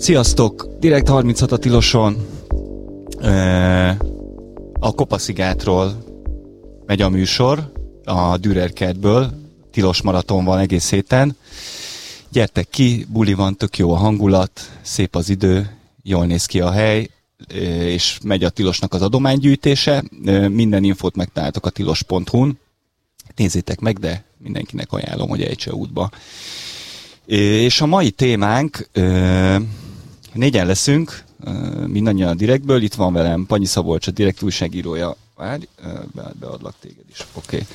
Sziasztok! Direkt 36 a Tiloson. A Kopaszigátról megy a műsor, a Dürer kertből. Tilos maraton van egész héten. Gyertek ki, buli van, tök jó a hangulat, szép az idő, jól néz ki a hely, és megy a Tilosnak az adománygyűjtése. Minden infót megtaláltok a tilos.hu-n. Nézzétek meg, de mindenkinek ajánlom, hogy ejtse útba. És a mai témánk, négyen leszünk, mindannyian a direktből, itt van velem Panyi Szabolcs, a direkt újságírója. Várj, be, beadlak téged is. Oké. Okay.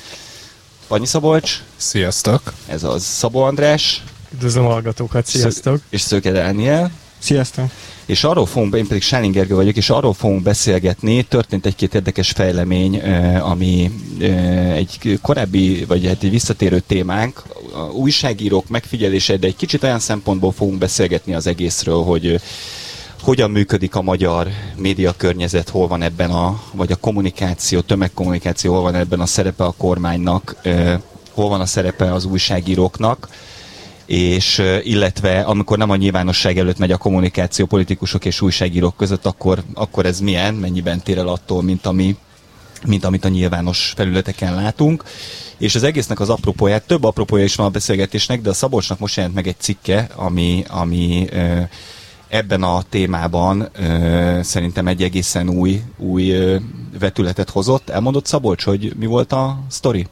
Panyi Szabolcs. Sziasztok. Ez az Szabó András. Üdvözlöm a hallgatókat, sziasztok. és Szöke Dániel. Sziasztok. És arról fogunk, én pedig Sáling Gergő vagyok, és arról fogunk beszélgetni, történt egy-két érdekes fejlemény, ami egy korábbi, vagy hát egy visszatérő témánk, a újságírók megfigyelése, de egy kicsit olyan szempontból fogunk beszélgetni az egészről, hogy hogyan működik a magyar média környezet, hol van ebben a, vagy a kommunikáció, tömegkommunikáció, hol van ebben a szerepe a kormánynak, hol van a szerepe az újságíróknak, és illetve amikor nem a nyilvánosság előtt megy a kommunikáció politikusok és újságírók között, akkor, akkor ez milyen, mennyiben tér el attól, mint, ami, mint amit a nyilvános felületeken látunk. És az egésznek az apropóját, több apropója is van a beszélgetésnek, de a Szabolcsnak most jelent meg egy cikke, ami, ami ebben a témában szerintem egy egészen új, új vetületet hozott. Elmondott Szabolcs, hogy mi volt a sztori?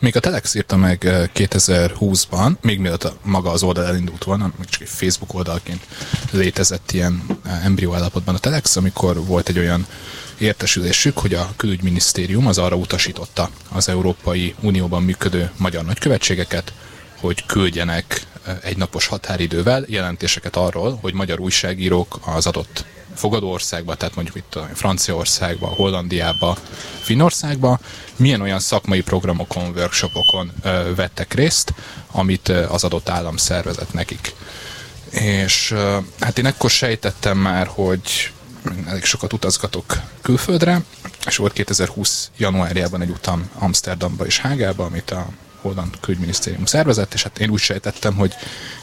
Még a Telex írta meg 2020-ban, még mielőtt maga az oldal elindult volna, még csak egy Facebook oldalként létezett ilyen embrió állapotban a Telex, amikor volt egy olyan értesülésük, hogy a külügyminisztérium az arra utasította az Európai Unióban működő magyar nagykövetségeket, hogy küldjenek egy napos határidővel jelentéseket arról, hogy magyar újságírók az adott fogadó országba, tehát mondjuk itt a Franciaországba, Hollandiába, Finnországba, milyen olyan szakmai programokon, workshopokon ö, vettek részt, amit az adott állam szervezett nekik. És ö, hát én ekkor sejtettem már, hogy elég sokat utazgatok külföldre, és volt 2020 januárjában egy utam Amsterdamba és Hágába, amit a holland külügyminisztérium szervezett, és hát én úgy sejtettem, hogy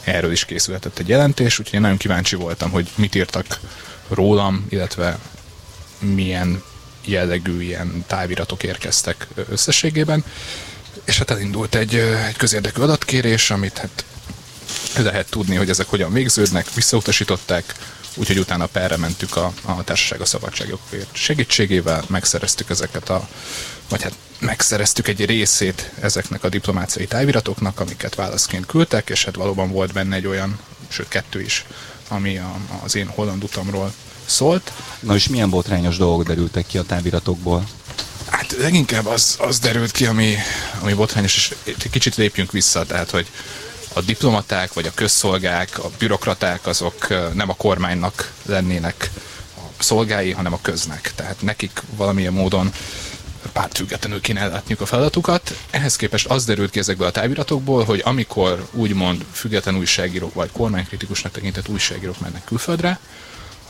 erről is készülhetett egy jelentés, úgyhogy én nagyon kíváncsi voltam, hogy mit írtak rólam, illetve milyen jellegű ilyen táviratok érkeztek összességében. És hát elindult egy, egy közérdekű adatkérés, amit hát lehet tudni, hogy ezek hogyan végződnek, visszautasították, úgyhogy utána perre mentük a, a Társaság a Szabadságjogokért segítségével, megszereztük ezeket a, vagy hát megszereztük egy részét ezeknek a diplomáciai táviratoknak, amiket válaszként küldtek, és hát valóban volt benne egy olyan, sőt kettő is, ami a, az én holland utamról szólt. Na és milyen botrányos dolgok derültek ki a táviratokból? Hát leginkább az, az derült ki, ami, ami botrányos, és kicsit lépjünk vissza, tehát hogy a diplomaták, vagy a közszolgák, a bürokraták azok nem a kormánynak lennének a szolgái, hanem a köznek. Tehát nekik valamilyen módon pártfüggetlenül kéne ellátniuk a feladatukat. Ehhez képest az derült ki ezekből a táviratokból, hogy amikor úgymond független újságírók vagy kormánykritikusnak tekintett újságírók mennek külföldre,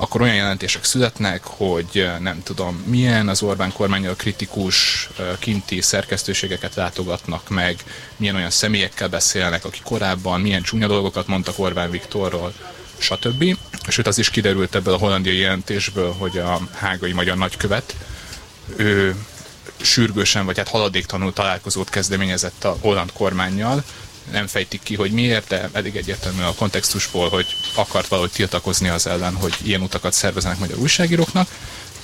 akkor olyan jelentések születnek, hogy nem tudom, milyen az Orbán kormányal kritikus kinti szerkesztőségeket látogatnak meg, milyen olyan személyekkel beszélnek, akik korábban milyen csúnya dolgokat mondtak Orbán Viktorról, stb. Sőt, az is kiderült ebből a hollandiai jelentésből, hogy a hágai magyar nagykövet, ő sürgősen, vagy hát haladéktanul találkozót kezdeményezett a holland kormányjal, nem fejtik ki, hogy miért, de elég egyértelmű a kontextusból, hogy akart valahogy tiltakozni az ellen, hogy ilyen utakat szerveznek magyar újságíróknak.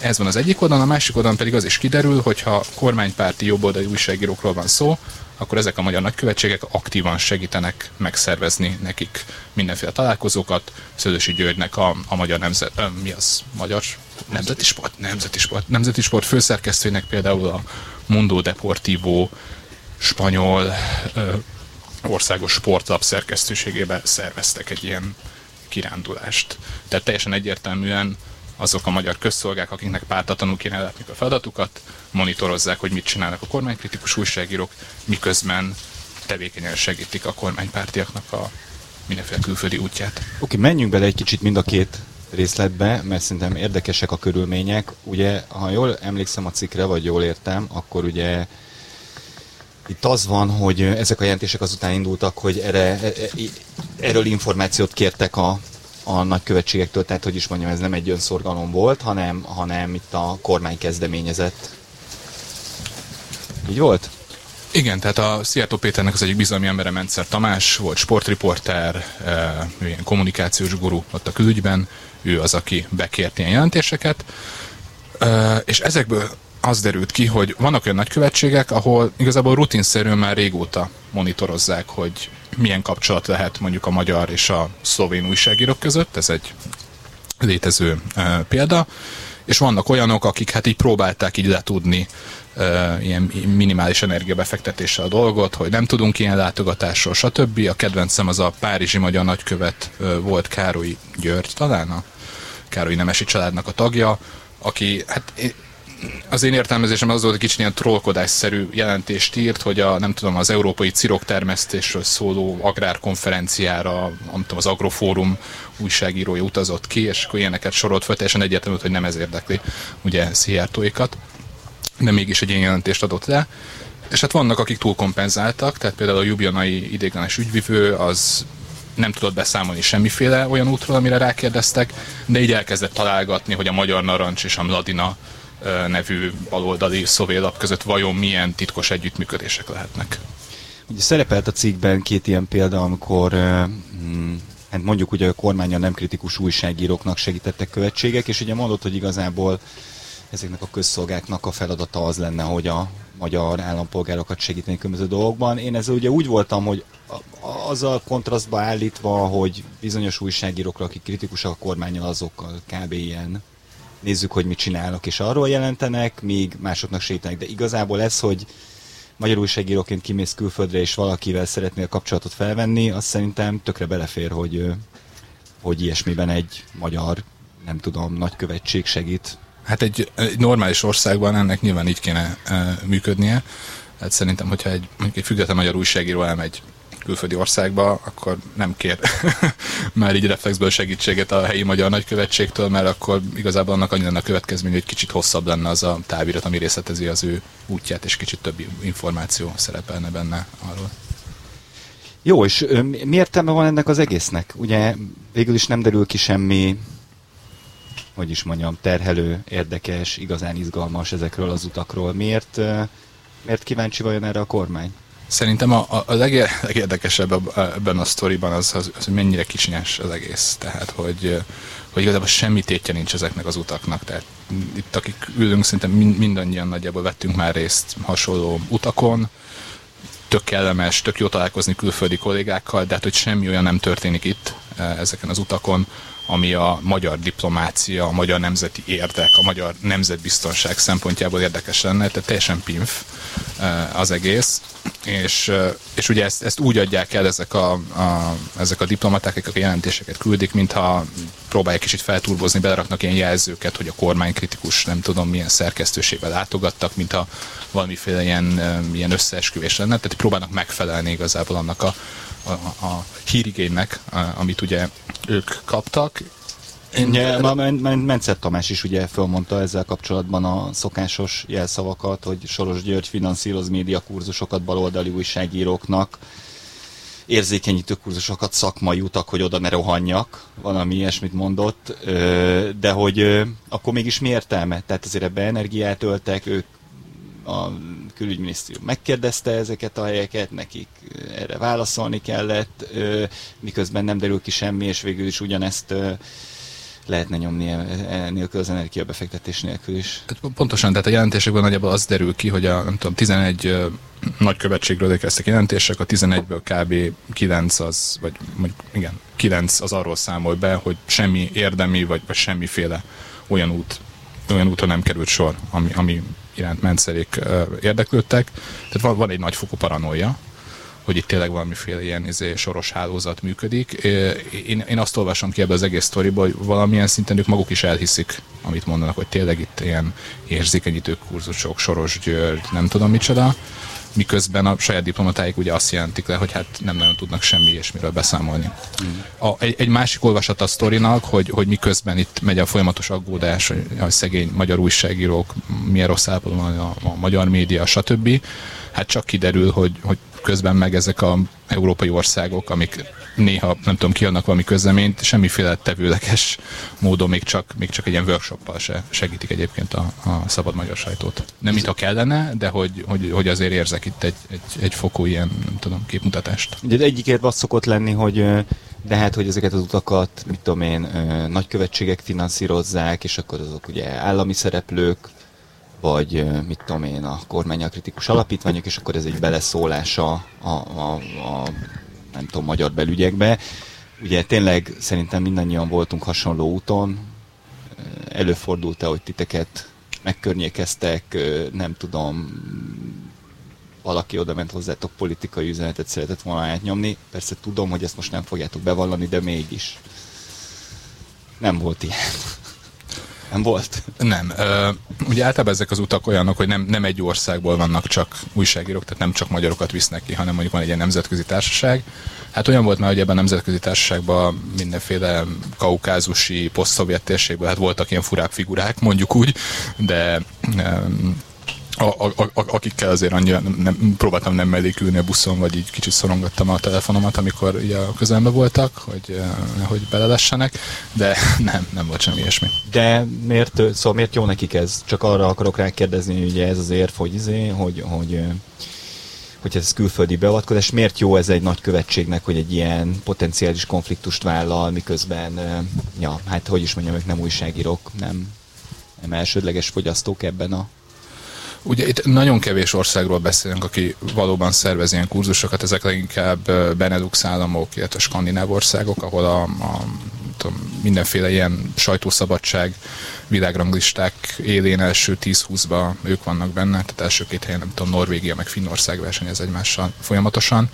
Ez van az egyik oldalon, a másik oldalon pedig az is kiderül, hogy ha kormánypárti jobboldali újságírókról van szó, akkor ezek a magyar nagykövetségek aktívan segítenek megszervezni nekik mindenféle találkozókat. Szödösi Györgynek a, a magyar nemzet, ö, mi az? Magyar nemzeti sport? Nemzeti sport. Nemzeti sport főszerkesztőnek például a Mundo Deportivo spanyol ö, országos sportlap szerkesztőségében szerveztek egy ilyen kirándulást. Tehát teljesen egyértelműen azok a magyar közszolgák, akiknek pártatlanul kéne ellátni a feladatukat, monitorozzák, hogy mit csinálnak a kormánykritikus újságírók, miközben tevékenyen segítik a kormánypártiaknak a mindenféle külföldi útját. Oké, okay, menjünk bele egy kicsit mind a két részletbe, mert szerintem érdekesek a körülmények. Ugye, ha jól emlékszem a cikkre, vagy jól értem, akkor ugye itt az van, hogy ezek a jelentések azután indultak, hogy erre, e, e, erről információt kértek a a nagykövetségektől, tehát hogy is mondjam, ez nem egy önszorgalom volt, hanem, hanem itt a kormány kezdeményezett. Így volt? Igen, tehát a Szijjártó Péternek az egyik bizalmi embere Mentszer Tamás, volt sportriporter, ő ilyen kommunikációs guru ott a külügyben, ő az, aki bekért ilyen jelentéseket, és ezekből az derült ki, hogy vannak olyan nagykövetségek, ahol igazából rutinszerűen már régóta monitorozzák, hogy milyen kapcsolat lehet mondjuk a magyar és a szlovén újságírók között, ez egy létező uh, példa, és vannak olyanok, akik hát így próbálták így letudni uh, ilyen minimális energiabefektetéssel a dolgot, hogy nem tudunk ilyen látogatásról, stb. A kedvencem az a párizsi magyar nagykövet uh, volt Károly György talán, a Károly Nemesi családnak a tagja, aki hát az én értelmezésem az volt, hogy kicsit ilyen trollkodásszerű jelentést írt, hogy a, nem tudom, az európai cirok termesztésről szóló agrárkonferenciára, nem tudom, az Agrofórum újságírója utazott ki, és akkor ilyeneket sorolt fel, teljesen egyértelmű, hogy nem ez érdekli ugye Szijjártóikat, de mégis egy ilyen jelentést adott le. És hát vannak, akik túlkompenzáltak, tehát például a Jubjanai idéglenes ügyvivő, az nem tudott beszámolni semmiféle olyan útról, amire rákérdeztek, de így elkezdett találgatni, hogy a Magyar Narancs és a Mladina nevű baloldali szovélap között vajon milyen titkos együttműködések lehetnek. Ugye szerepelt a cikkben két ilyen példa, amikor hmm, hát mondjuk ugye a kormányon nem kritikus újságíróknak segítettek követségek, és ugye mondott, hogy igazából ezeknek a közszolgáknak a feladata az lenne, hogy a magyar állampolgárokat segíteni különböző dolgokban. Én ezzel ugye úgy voltam, hogy azzal kontrasztba állítva, hogy bizonyos újságírókra, akik kritikusak a kormányjal, azokkal kb. ilyen nézzük, hogy mit csinálnak, és arról jelentenek, míg másoknak sétálnak. De igazából ez, hogy magyar újságíróként kimész külföldre, és valakivel szeretnél kapcsolatot felvenni, az szerintem tökre belefér, hogy, hogy ilyesmiben egy magyar, nem tudom, nagykövetség segít. Hát egy, egy normális országban ennek nyilván így kéne e, működnie. Hát szerintem, hogyha egy, egy független magyar újságíró elmegy külföldi országba, akkor nem kér már így reflexből segítséget a helyi magyar nagykövetségtől, mert akkor igazából annak annyi lenne a következmény, hogy kicsit hosszabb lenne az a távirat, ami részletezi az ő útját, és kicsit több információ szerepelne benne arról. Jó, és mi értelme van ennek az egésznek? Ugye végül is nem derül ki semmi, hogy is mondjam, terhelő, érdekes, igazán izgalmas ezekről az utakról. Miért, miért kíváncsi vajon erre a kormány? Szerintem a, a, a legérdekesebb ebben a sztoriban az, az, az, hogy mennyire kicsinyes az egész. Tehát, hogy, hogy igazából semmi tétje nincs ezeknek az utaknak. Tehát itt, akik ülünk, szerintem mindannyian nagyjából vettünk már részt hasonló utakon, tök kellemes, tök jó találkozni külföldi kollégákkal, de hát, hogy semmi olyan nem történik itt ezeken az utakon, ami a magyar diplomácia, a magyar nemzeti érdek, a magyar nemzetbiztonság szempontjából érdekes lenne, tehát teljesen pinf az egész. És, és ugye ezt, ezt úgy adják el ezek a, a, ezek a diplomaták, akik a jelentéseket küldik, mintha próbálják kicsit felturbozni, beleraknak ilyen jelzőket, hogy a kormány kritikus, nem tudom milyen szerkesztőségben látogattak, mintha valamiféle ilyen, ilyen összeesküvés lenne, tehát próbálnak megfelelni igazából annak a, a, a hírigénynek, amit ugye ők kaptak, én ja, ma Mencet Tamás is ugye fölmondta ezzel kapcsolatban a szokásos jelszavakat, hogy Soros György finanszíroz médiakurzusokat baloldali újságíróknak, érzékenyítő kurzusokat, szakmai utak, hogy oda ne rohanjak, valami ilyesmit mondott, de hogy akkor mégis mi értelme? Tehát azért ebbe energiát öltek, ők a külügyminisztérium megkérdezte ezeket a helyeket, nekik erre válaszolni kellett, miközben nem derül ki semmi, és végül is ugyanezt lehetne nyomni e, e, nélkül az energiabefektetés nélkül is. Pontosan, tehát a jelentésekben nagyjából az derül ki, hogy a nem tudom, 11 nagykövetségről érkeztek jelentések, a 11-ből kb. 9 az, vagy mondjuk, igen, 9 az arról számol be, hogy semmi érdemi, vagy, vagy semmiféle olyan út, olyan úton nem került sor, ami, ami iránt mentszerék érdeklődtek. Tehát van, van egy nagyfokú paranoia, hogy itt tényleg valamiféle ilyen izé, soros hálózat működik. Én, én azt olvasom ki ebből az egész sztoriból, hogy valamilyen szinten ők maguk is elhiszik, amit mondanak, hogy tényleg itt ilyen érzékenyítő kurzusok, Soros György, nem tudom micsoda, miközben a saját diplomatáik ugye azt jelentik le, hogy hát nem nagyon tudnak semmi ilyesmiről beszámolni. Mm. A, egy, egy másik olvasat a sztorinak, hogy, hogy miközben itt megy a folyamatos aggódás, hogy a szegény magyar újságírók milyen rossz állapotban a, a magyar média, stb. Hát csak kiderül, hogy, hogy közben meg ezek a európai országok, amik néha, nem tudom, kiadnak valami közleményt, semmiféle tevőleges módon még csak, még csak egy ilyen workshoppal se segítik egyébként a, a szabad magyar sajtót. Nem mintha kellene, de hogy, hogy, hogy azért érzek itt egy, egy, egy fokú ilyen, nem tudom, képmutatást. Ugye egyikért az szokott lenni, hogy de hát, hogy ezeket az utakat, mit tudom én, nagykövetségek finanszírozzák, és akkor azok ugye állami szereplők, vagy mit tudom én, a kormányal kritikus alapítványok, és akkor ez egy beleszólása a, a, a nem tudom, magyar belügyekbe. Ugye tényleg szerintem mindannyian voltunk hasonló úton, előfordult-e, hogy titeket megkörnyékeztek, nem tudom, valaki oda ment hozzátok politikai üzenetet szeretett volna átnyomni. Persze tudom, hogy ezt most nem fogjátok bevallani, de mégis. Nem volt ilyen. Nem volt? Nem. Uh, ugye általában ezek az utak olyanok, hogy nem, nem egy országból vannak csak újságírók, tehát nem csak magyarokat visznek ki, hanem mondjuk van egy ilyen nemzetközi társaság. Hát olyan volt már, hogy ebben a nemzetközi társaságban mindenféle kaukázusi, poszt térségből, hát voltak ilyen furább figurák, mondjuk úgy, de a, a, a, akikkel azért annyira nem, nem, próbáltam nem mellékülni a buszon, vagy így kicsit szorongattam a telefonomat, amikor ugye a közelembe voltak, hogy, hogy belelessenek, de nem, nem volt semmi ilyesmi. De miért, szóval miért jó nekik ez? Csak arra akarok rá kérdezni, hogy ugye ez az érv, hogy, izé, hogy, hogy hogy ez külföldi beavatkozás, miért jó ez egy nagy követségnek, hogy egy ilyen potenciális konfliktust vállal, miközben, ja, hát hogy is mondjam, ők nem újságírók, nem, nem elsődleges fogyasztók ebben a Ugye itt nagyon kevés országról beszélünk, aki valóban szervez ilyen kurzusokat, ezek leginkább Benelux államok, illetve skandináv országok, ahol a, a tudom, mindenféle ilyen sajtószabadság világranglisták élén első 10-20-ba ők vannak benne, tehát első két helyen nem tudom, Norvégia meg Finnország versenyez egymással folyamatosan.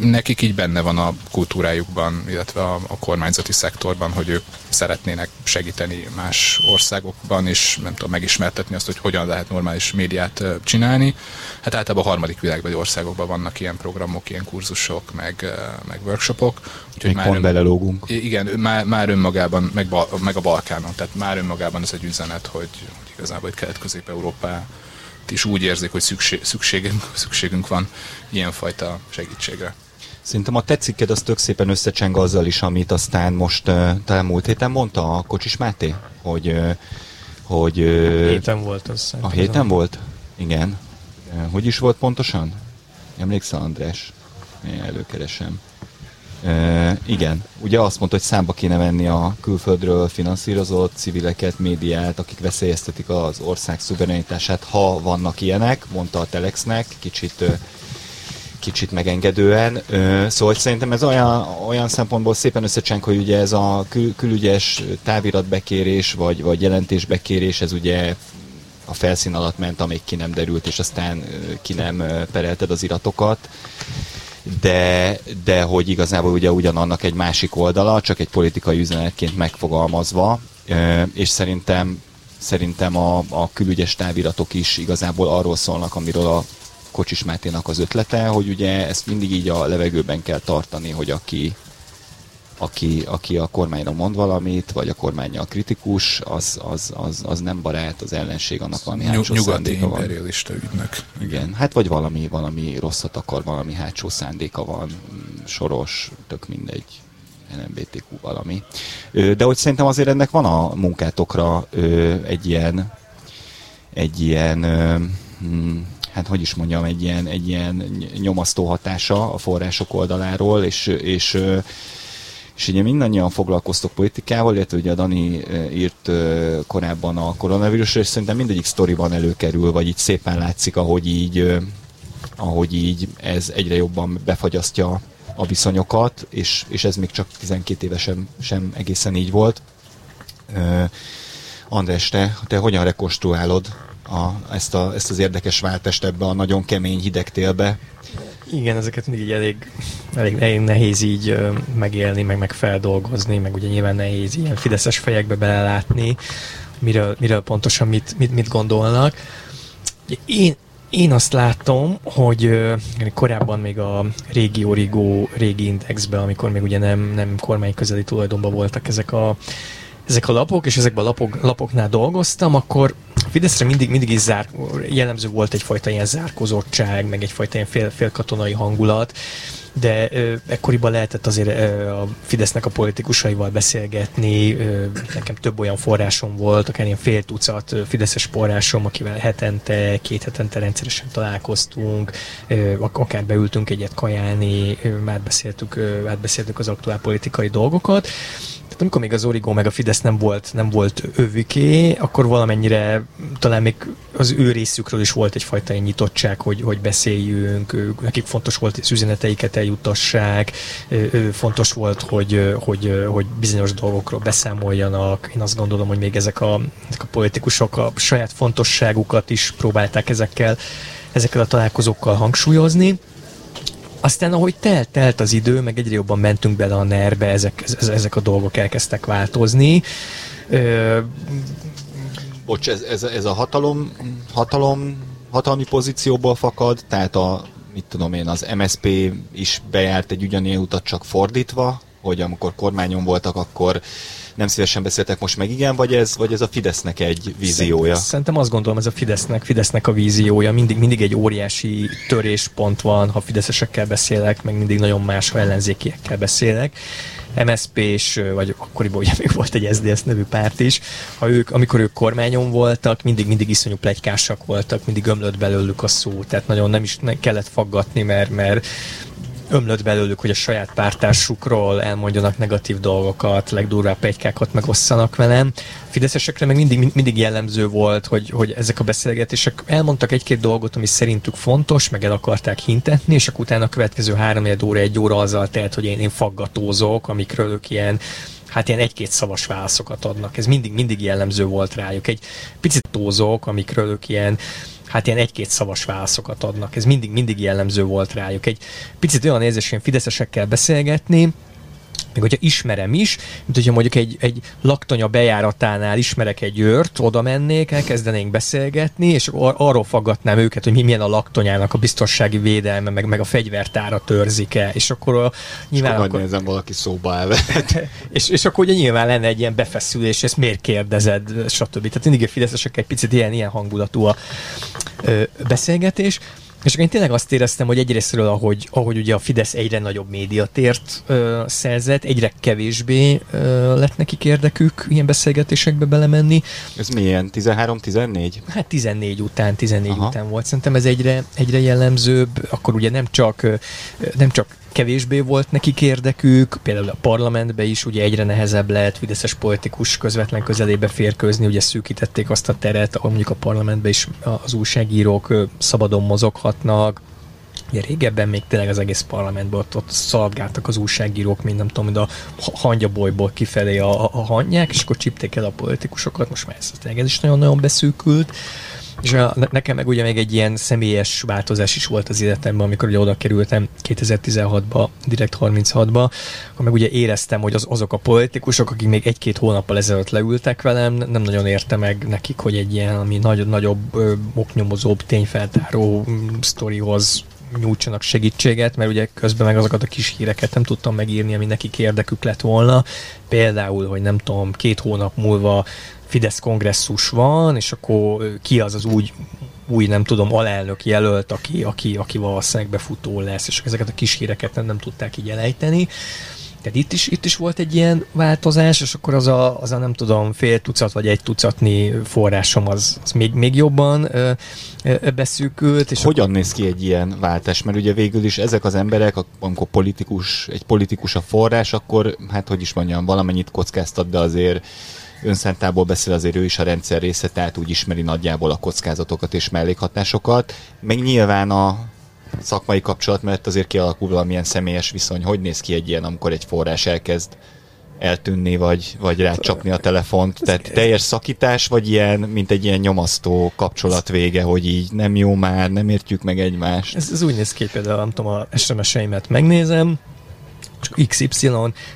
Nekik így benne van a kultúrájukban, illetve a, a kormányzati szektorban, hogy ők szeretnének segíteni más országokban, és nem tudom, megismertetni azt, hogy hogyan lehet normális médiát csinálni. Hát általában a harmadik világbeli országokban vannak ilyen programok, ilyen kurzusok, meg, meg workshopok. Úgyhogy már ön, belelógunk. Igen, már, már önmagában, meg, meg a Balkánon, tehát már önmagában ez egy üzenet, hogy, hogy igazából itt Kelet-Közép-Európá is úgy érzik, hogy szükség, szükségünk, szükségünk van ilyenfajta segítségre. Szerintem a tetsziked az tök szépen összecseng azzal is, amit aztán most talán múlt héten mondta a Kocsis Máté, hogy... Hogy uh, héten volt az. A héten az volt? Igen. Hogy is volt pontosan? Emlékszel, András? Én előkeresem. E, igen, ugye azt mondta, hogy számba kéne venni a külföldről finanszírozott civileket, médiát, akik veszélyeztetik az ország szuverenitását, ha vannak ilyenek, mondta a Telexnek, kicsit kicsit megengedően. Szóval szerintem ez olyan, olyan szempontból szépen összecseng, hogy ugye ez a kül- külügyes táviratbekérés, vagy, vagy jelentésbekérés, ez ugye a felszín alatt ment, amíg ki nem derült, és aztán ki nem perelted az iratokat de, de hogy igazából ugye ugyanannak egy másik oldala, csak egy politikai üzenetként megfogalmazva, és szerintem szerintem a, a külügyes táviratok is igazából arról szólnak, amiről a Kocsis Máténak az ötlete, hogy ugye ezt mindig így a levegőben kell tartani, hogy aki, aki, aki a kormányra mond valamit, vagy a kormánya kritikus, az, az, az, az nem barát, az ellenség, annak valami hátsó Nyugati imperialista ügynek. Igen, hát vagy valami, valami rosszat akar, valami hátsó szándéka van, soros, tök mindegy. LMBTQ valami. De hogy szerintem azért ennek van a munkátokra egy ilyen egy ilyen hmm, hát hogy is mondjam, egy ilyen, egy ilyen nyomasztó hatása a források oldaláról, és, és és ugye mindannyian foglalkoztok politikával, illetve ugye a Dani írt korábban a koronavírusról, és szerintem mindegyik sztoriban előkerül, vagy így szépen látszik, ahogy így, ahogy így ez egyre jobban befagyasztja a viszonyokat, és, és ez még csak 12 évesen sem egészen így volt. András, te, te hogyan rekonstruálod a, ezt, a, ezt az érdekes váltást ebbe a nagyon kemény hideg télbe? Igen, ezeket mindig elég, elég, elég nehéz így megélni, meg, meg feldolgozni, meg ugye nyilván nehéz ilyen fideszes fejekbe belelátni, miről, miről pontosan mit, mit, mit gondolnak. Én, én azt látom, hogy korábban még a régi Origo régi indexben, amikor még ugye nem, nem kormány közeli tulajdonban voltak ezek a ezek a lapok, és ezekben a lapok, lapoknál dolgoztam, akkor Fideszre mindig, mindig is zár, jellemző volt egyfajta ilyen zárkozottság, meg egyfajta ilyen fél, félkatonai hangulat, de ö, ekkoriban lehetett azért ö, a Fidesznek a politikusaival beszélgetni, ö, nekem több olyan forrásom volt, akár ilyen fél tucat Fideszes forrásom, akivel hetente, két hetente rendszeresen találkoztunk, ö, akár beültünk egyet kajálni, ö, már beszéltük, ö, átbeszéltük az aktuál politikai dolgokat, tehát amikor még az Origo meg a Fidesz nem volt, nem volt övüké, akkor valamennyire talán még az ő részükről is volt egyfajta egy nyitottság, hogy, hogy beszéljünk, ők, nekik fontos volt, hogy üzeneteiket eljutassák, fontos volt, hogy, hogy, hogy bizonyos dolgokról beszámoljanak. Én azt gondolom, hogy még ezek a, ezek a politikusok a saját fontosságukat is próbálták ezekkel, ezekkel a találkozókkal hangsúlyozni. Aztán ahogy telt, telt az idő, meg egyre jobban mentünk bele a nerbe, ezek, ezek a dolgok elkezdtek változni. Ö... Bocs, ez, ez, ez a hatalom, hatalom, hatalmi pozícióból fakad, tehát a, mit tudom én, az MSP is bejárt egy ugyanilyen utat csak fordítva, hogy amikor kormányon voltak, akkor nem szívesen beszéltek, most meg igen, vagy ez, vagy ez a Fidesznek egy víziója? Szerintem, azt gondolom, ez a Fidesznek, Fidesznek a víziója. Mindig, mindig egy óriási töréspont van, ha fideszesekkel beszélek, meg mindig nagyon más, ha ellenzékiekkel beszélek. MSZP-s, vagy akkoriban ugye még volt egy SZDSZ nevű párt is, ha ők, amikor ők kormányon voltak, mindig, mindig iszonyú plegykásak voltak, mindig ömlött belőlük a szó, tehát nagyon nem is kellett faggatni, mert, mert ömlött belőlük, hogy a saját pártársukról elmondjanak negatív dolgokat, legdurvább pegykákat megosszanak velem. Fideszesekre meg mindig, mindig jellemző volt, hogy, hogy ezek a beszélgetések elmondtak egy-két dolgot, ami szerintük fontos, meg el akarták hintetni, és akkor utána a következő három óra, egy óra azzal telt, hogy én, én faggatózok, amikről ők ilyen hát ilyen egy-két szavas válaszokat adnak. Ez mindig, mindig jellemző volt rájuk. Egy picit tózók, amikről ők ilyen hát ilyen egy-két szavas válaszokat adnak. Ez mindig, mindig jellemző volt rájuk. Egy picit olyan érzés, hogy fideszesekkel beszélgetni, még hogyha ismerem is, mint hogyha mondjuk egy, egy laktanya bejáratánál ismerek egy őrt, oda mennék, elkezdenénk beszélgetni, és ar- arról faggatnám őket, hogy mi milyen a laktanyának a biztonsági védelme, meg, meg a fegyvertára törzik-e, és akkor a, nyilván... És akkor, nézem valaki szóba el. és, és akkor ugye nyilván lenne egy ilyen befeszülés, ezt miért kérdezed, stb. Tehát mindig a fideszesek egy picit ilyen, ilyen hangulatú a ö, beszélgetés. És én tényleg azt éreztem, hogy egyrésztről, ahogy, ahogy ugye a Fidesz egyre nagyobb médiatért ö, szerzett, egyre kevésbé ö, lett nekik érdekük ilyen beszélgetésekbe belemenni. Ez milyen? 13-14? Hát 14 után, 14 Aha. után volt. Szerintem ez egyre, egyre jellemzőbb. Akkor ugye nem csak, nem csak kevésbé volt nekik érdekük, például a parlamentbe is ugye egyre nehezebb lehet Fideszes politikus közvetlen közelébe férkőzni, ugye szűkítették azt a teret, ahol mondjuk a parlamentbe is az újságírók szabadon mozoghatnak, Ugye régebben még tényleg az egész parlamentben ott, ott szaladgáltak az újságírók, mint nem tudom, a hangyabolyból kifelé a, a hangyák, és akkor csipték el a politikusokat, most már ez, ez is nagyon-nagyon beszűkült. És a, nekem meg ugye még egy ilyen személyes változás is volt az életemben, amikor ugye oda kerültem 2016-ba, direkt 36-ba, akkor meg ugye éreztem, hogy az, azok a politikusok, akik még egy-két hónappal ezelőtt leültek velem, nem nagyon érte meg nekik, hogy egy ilyen, ami nagy, nagyobb, oknyomozóbb, tényfeltáró mm, sztorihoz nyújtsanak segítséget, mert ugye közben meg azokat a kis híreket nem tudtam megírni, ami nekik érdekük lett volna. Például, hogy nem tudom, két hónap múlva Fidesz kongresszus van, és akkor ki az az úgy új, nem tudom, alelnök jelölt, aki, aki, aki valószínűleg befutó lesz, és ezeket a kis híreket nem, nem tudták így elejteni. Tehát itt is, itt is volt egy ilyen változás, és akkor az a, az a nem tudom, fél tucat vagy egy tucatni forrásom az, az még, még jobban ö, ö, beszűkült. És Hogyan akkor... néz ki egy ilyen váltás? Mert ugye végül is ezek az emberek, amikor politikus, egy politikus a forrás, akkor hát hogy is mondjam, valamennyit kockáztat, de azért önszentából beszél, azért ő is a rendszer része, tehát úgy ismeri nagyjából a kockázatokat és mellékhatásokat. Meg nyilván a szakmai kapcsolat, mert azért kialakul valamilyen személyes viszony. Hogy néz ki egy ilyen, amikor egy forrás elkezd eltűnni, vagy, vagy rácsapni a telefont. Tehát teljes szakítás, vagy ilyen, mint egy ilyen nyomasztó kapcsolat vége, hogy így nem jó már, nem értjük meg egymást. Ez, ez úgy néz ki, például nem tudom, a SMS-eimet megnézem, csak XY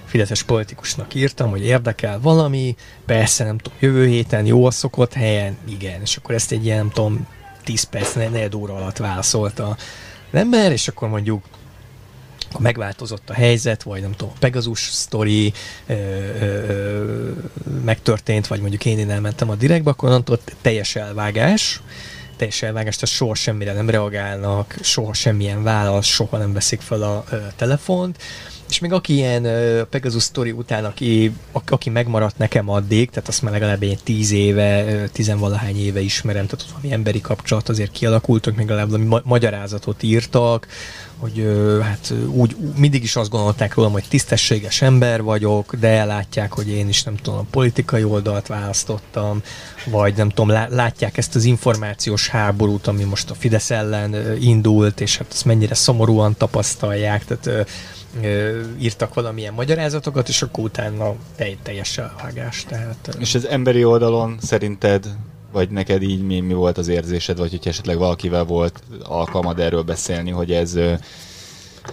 fideszes politikusnak írtam, hogy érdekel valami, persze nem tudom, jövő héten jó a szokott helyen, igen, és akkor ezt egy ilyen, nem tudom, 10 perc, 4 óra alatt válaszolta az ember, és akkor mondjuk megváltozott a helyzet, vagy nem tudom, a Pegasus sztori megtörtént, vagy mondjuk én innen mentem a direktbe, akkor onnantól teljes elvágás, teljes elvágás, tehát soha semmire nem reagálnak, soha semmilyen válasz, soha nem veszik fel a ö, telefont, és még aki ilyen uh, Pegasus Story után, aki, a, aki megmaradt nekem addig, tehát azt már legalább egy tíz éve, tizenvalahány éve ismerem, tehát ott valami emberi kapcsolat azért kialakultak, még legalább valami ma- magyarázatot írtak, hogy hát úgy mindig is azt gondolták rólam, hogy tisztességes ember vagyok, de látják, hogy én is nem tudom, a politikai oldalt választottam, vagy nem tudom, látják ezt az információs háborút, ami most a Fidesz ellen indult, és hát ezt mennyire szomorúan tapasztalják, tehát írtak valamilyen magyarázatokat, és akkor utána tej, teljes elvágás. Tehát, és az emberi oldalon szerinted, vagy neked így mi, mi volt az érzésed, vagy hogy esetleg valakivel volt alkalmad erről beszélni, hogy ez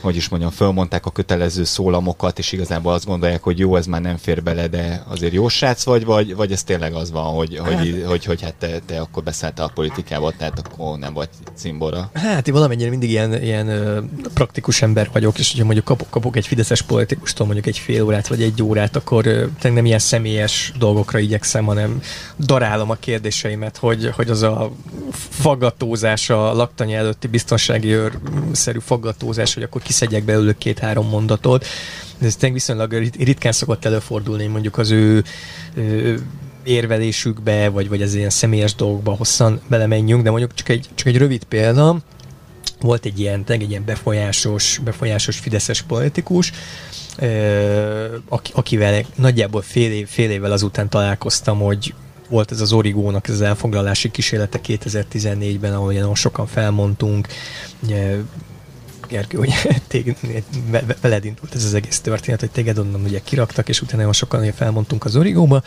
hogy is mondjam, fölmondták a kötelező szólamokat, és igazából azt gondolják, hogy jó, ez már nem fér bele, de azért jó srác vagy, vagy, vagy ez tényleg az van, hogy, hát, hogy, hogy, hogy hát te, te akkor beszálltál a politikába, tehát akkor nem vagy cimbora. Hát én valamennyire mindig ilyen, ilyen ö, praktikus ember vagyok, és hogyha mondjuk kapok, kapok egy fideszes politikustól mondjuk egy fél órát vagy egy órát, akkor ö, nem ilyen személyes dolgokra igyekszem, hanem darálom a kérdéseimet, hogy, hogy az a faggatózás, a laktanya előtti biztonsági őrszerű faggatózás, hogy akkor akkor kiszedjek belőle két-három mondatot. Ez viszonylag ritkán szokott előfordulni, mondjuk az ő, ő érvelésükbe, vagy, vagy az ilyen személyes dolgokba hosszan belemenjünk, de mondjuk csak egy, csak egy rövid példa, volt egy ilyen, egy ilyen befolyásos, befolyásos fideszes politikus, akivel nagyjából fél, év, fél évvel azután találkoztam, hogy volt ez az Origónak ez az elfoglalási kísérlete 2014-ben, ahol nagyon sokan felmondtunk, Gergő, hogy téged, veled indult ez az egész történet, hogy téged onnan ugye kiraktak, és utána sokan felmondtunk az Origóba,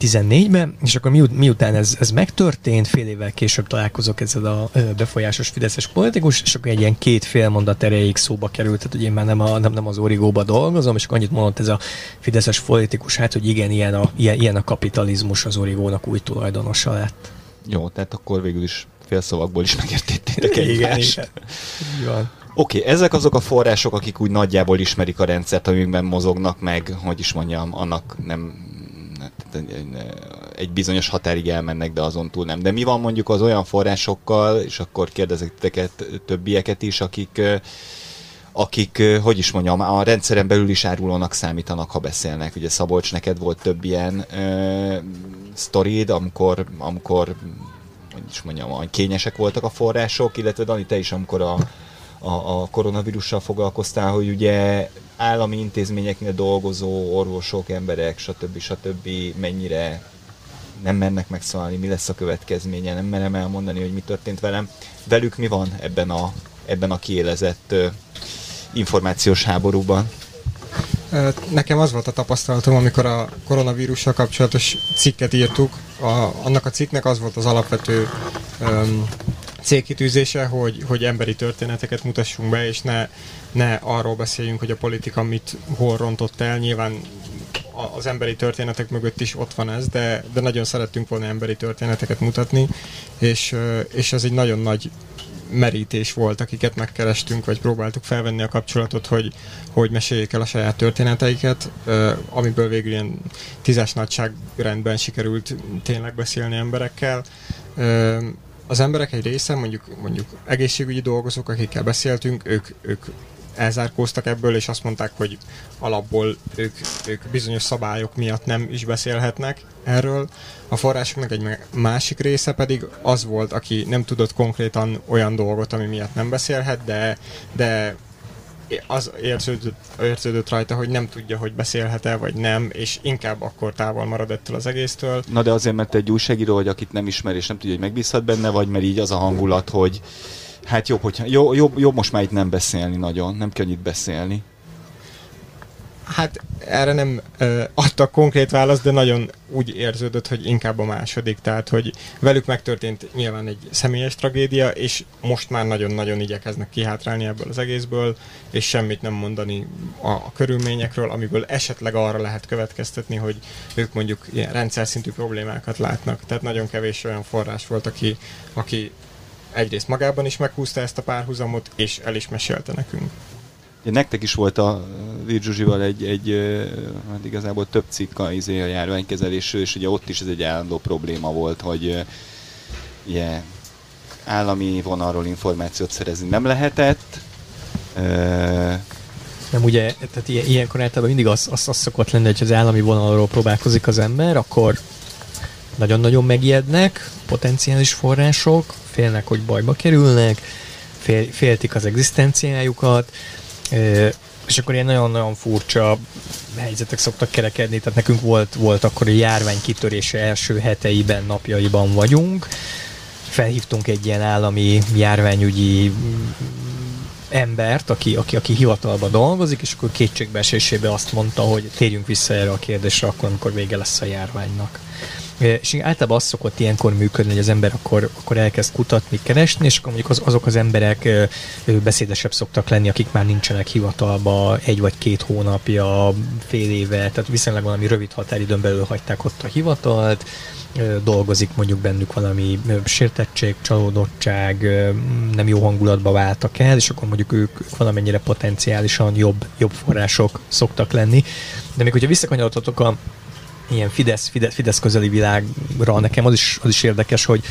14-ben, és akkor miután ez, ez megtörtént, fél évvel később találkozok ezzel a befolyásos fideszes politikus, és akkor egy ilyen két fél mondat erejéig szóba került, tehát hogy én már nem, a, nem, nem az Origóba dolgozom, és akkor annyit mondott ez a fideszes politikus, hát hogy igen, ilyen a, ilyen, ilyen a kapitalizmus az Origónak új tulajdonosa lett. Jó, tehát akkor végül is félszavakból is megértettétek egymást. Igen, igen. Oké, okay, ezek azok a források, akik úgy nagyjából ismerik a rendszert, amiben mozognak meg, hogy is mondjam, annak nem egy bizonyos határig elmennek, de azon túl nem. De mi van mondjuk az olyan forrásokkal, és akkor kérdezek titeket többieket is, akik akik, hogy is mondjam, a rendszeren belül is árulónak számítanak, ha beszélnek. Ugye Szabolcs, neked volt több ilyen ö, sztorid, amikor, amikor hogy is mondjam, kényesek voltak a források, illetve Dani, te is, amikor a, a, a koronavírussal foglalkoztál, hogy ugye állami intézményeknél dolgozó orvosok, emberek, stb. stb. mennyire nem mennek megszólalni, mi lesz a következménye, nem merem elmondani, hogy mi történt velem. Velük mi van ebben a, ebben a kiélezett uh, információs háborúban? Nekem az volt a tapasztalatom, amikor a koronavírussal kapcsolatos cikket írtuk, a, annak a cikknek az volt az alapvető um, célkitűzése, hogy, hogy emberi történeteket mutassunk be, és ne, ne arról beszéljünk, hogy a politika mit hol rontott el. Nyilván az emberi történetek mögött is ott van ez, de, de nagyon szerettünk volna emberi történeteket mutatni, és, és ez egy nagyon nagy merítés volt, akiket megkerestünk, vagy próbáltuk felvenni a kapcsolatot, hogy, hogy meséljék el a saját történeteiket, amiből végül ilyen tízes nagyságrendben sikerült tényleg beszélni emberekkel az emberek egy része, mondjuk, mondjuk egészségügyi dolgozók, akikkel beszéltünk, ők, ők elzárkóztak ebből, és azt mondták, hogy alapból ők, ők bizonyos szabályok miatt nem is beszélhetnek erről. A forrásoknak egy másik része pedig az volt, aki nem tudott konkrétan olyan dolgot, ami miatt nem beszélhet, de, de az érződött, érződött rajta, hogy nem tudja, hogy beszélhet-e, vagy nem, és inkább akkor távol marad ettől az egésztől. Na de azért, mert egy újságíró vagy, akit nem ismer, és nem tudja, hogy megbízhat benne, vagy mert így az a hangulat, hogy hát jobb, hogyha, jobb, jobb, jobb most már itt nem beszélni nagyon, nem itt beszélni. Hát erre nem uh, adtak konkrét választ, de nagyon úgy érződött, hogy inkább a második. Tehát, hogy velük megtörtént nyilván egy személyes tragédia, és most már nagyon-nagyon igyekeznek kihátrálni ebből az egészből, és semmit nem mondani a, a körülményekről, amiből esetleg arra lehet következtetni, hogy ők mondjuk ilyen rendszer szintű problémákat látnak. Tehát nagyon kevés olyan forrás volt, aki, aki egyrészt magában is meghúzta ezt a párhuzamot, és el is mesélte nekünk. Nektek is volt a Virguzsival egy, egy hát igazából több cikk a, izé a járványkezelésről, és ugye ott is ez egy állandó probléma volt, hogy ugye, állami vonalról információt szerezni nem lehetett. Nem ugye, tehát ilyen, ilyenkor általában mindig az, az, az szokott lenni, hogy az állami vonalról próbálkozik az ember, akkor nagyon-nagyon megijednek potenciális források, félnek, hogy bajba kerülnek, fél, féltik az egzisztenciájukat, és akkor ilyen nagyon-nagyon furcsa helyzetek szoktak kerekedni, tehát nekünk volt, volt akkor a járvány kitörése első heteiben, napjaiban vagyunk, felhívtunk egy ilyen állami járványügyi embert, aki, aki, aki hivatalban dolgozik, és akkor kétségbeesésében azt mondta, hogy térjünk vissza erre a kérdésre akkor, amikor vége lesz a járványnak. És általában az szokott ilyenkor működni, hogy az ember akkor, akkor elkezd kutatni, keresni, és akkor mondjuk az, azok az emberek beszédesebb szoktak lenni, akik már nincsenek hivatalba egy vagy két hónapja, fél éve, tehát viszonylag valami rövid határidőn belül hagyták ott a hivatalt, dolgozik mondjuk bennük valami sértettség, csalódottság, nem jó hangulatba váltak el, és akkor mondjuk ők, ők valamennyire potenciálisan jobb, jobb források szoktak lenni. De még hogyha visszakanyarodhatok a ilyen Fidesz, Fidesz, Fidesz közeli világra, nekem az is, az is érdekes, hogy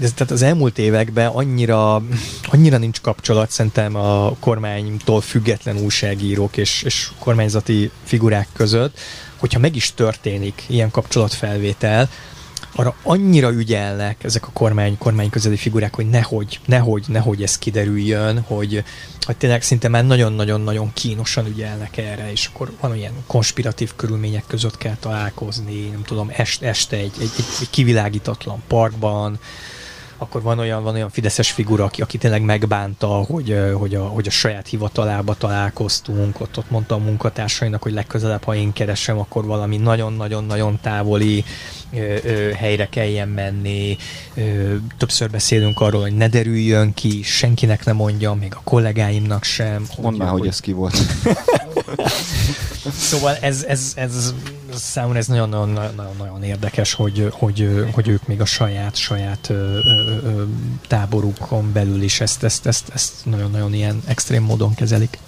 ez, tehát az elmúlt években annyira, annyira nincs kapcsolat szerintem a kormánytól független újságírók és, és kormányzati figurák között, hogyha meg is történik ilyen kapcsolatfelvétel, arra annyira ügyelnek ezek a kormány, kormány közeli figurák, hogy nehogy, nehogy, nehogy ez kiderüljön, hogy, hogy tényleg szinte már nagyon-nagyon-nagyon kínosan ügyelnek erre, és akkor van ilyen konspiratív körülmények között kell találkozni, nem tudom, est, este egy, egy, egy, egy kivilágítatlan parkban, akkor van olyan, van olyan fideszes figura, aki, aki tényleg megbánta, hogy, hogy, a, hogy a saját hivatalába találkoztunk, ott, ott mondta a munkatársainak, hogy legközelebb, ha én keresem, akkor valami nagyon-nagyon-nagyon távoli ö, ö, helyre kelljen menni. Ö, többször beszélünk arról, hogy ne derüljön ki, senkinek nem mondjam, még a kollégáimnak sem. Mondd már, hogy, hogy ez ki volt. szóval ez, ez, ez számomra ez nagyon-nagyon érdekes, hogy, hogy, hogy ők még a saját, saját ö, ö, táborukon belül is ezt, ezt, ezt, ezt nagyon-nagyon ilyen extrém módon kezelik.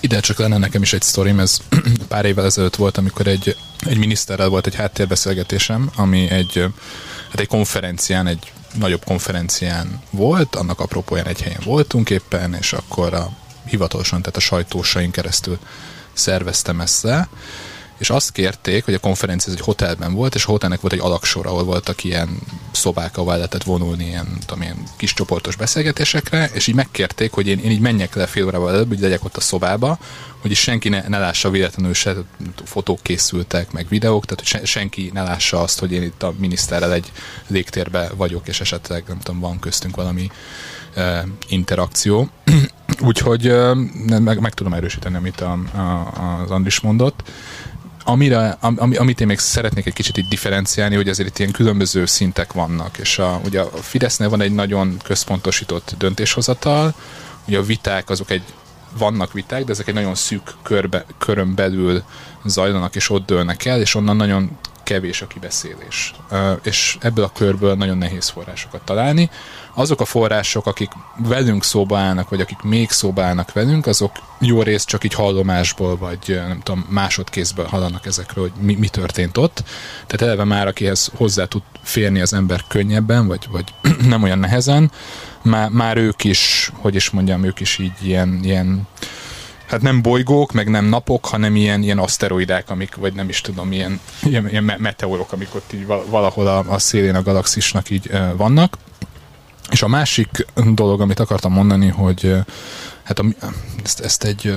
Ide csak lenne nekem is egy sztorim, ez pár évvel ezelőtt volt, amikor egy, egy miniszterrel volt egy háttérbeszélgetésem, ami egy, hát egy konferencián, egy nagyobb konferencián volt, annak apropóján egy helyen voltunk éppen, és akkor a hivatalosan, tehát a sajtósain keresztül szerveztem ezt le, és azt kérték, hogy a konferencia egy hotelben volt, és a hotelnek volt egy alaksor, ahol voltak ilyen szobák, ahol lehetett vonulni ilyen, tudom, ilyen kis csoportos beszélgetésekre, és így megkérték, hogy én, én így menjek le fél órával előbb, hogy legyek ott a szobába, hogy senki ne, ne lássa véletlenül se, fotók készültek, meg videók, tehát hogy se, senki ne lássa azt, hogy én itt a miniszterrel egy légtérbe vagyok, és esetleg nem tudom, van köztünk valami uh, interakció. Úgyhogy meg, meg tudom erősíteni, amit a, a, az Andris mondott amire, am, amit én még szeretnék egy kicsit itt differenciálni, hogy azért itt ilyen különböző szintek vannak, és a, ugye a Fidesznél van egy nagyon központosított döntéshozatal, ugye a viták azok egy vannak viták, de ezek egy nagyon szűk körbe, körön belül zajlanak, és ott dőlnek el, és onnan nagyon kevés a kibeszélés. És ebből a körből nagyon nehéz forrásokat találni. Azok a források, akik velünk szóba állnak, vagy akik még szóba állnak velünk, azok jó részt csak így hallomásból, vagy nem tudom, másodkézből hallanak ezekről, hogy mi, mi történt ott. Tehát eleve már, akihez hozzá tud férni az ember könnyebben, vagy, vagy nem olyan nehezen, már, már ők is, hogy is mondjam, ők is így ilyen, ilyen hát nem bolygók, meg nem napok, hanem ilyen, ilyen aszteroidák, amik, vagy nem is tudom, ilyen, ilyen, ilyen meteorok, amik ott így valahol a, a szélén a galaxisnak így vannak. És a másik dolog, amit akartam mondani, hogy hát a, ezt, ezt egy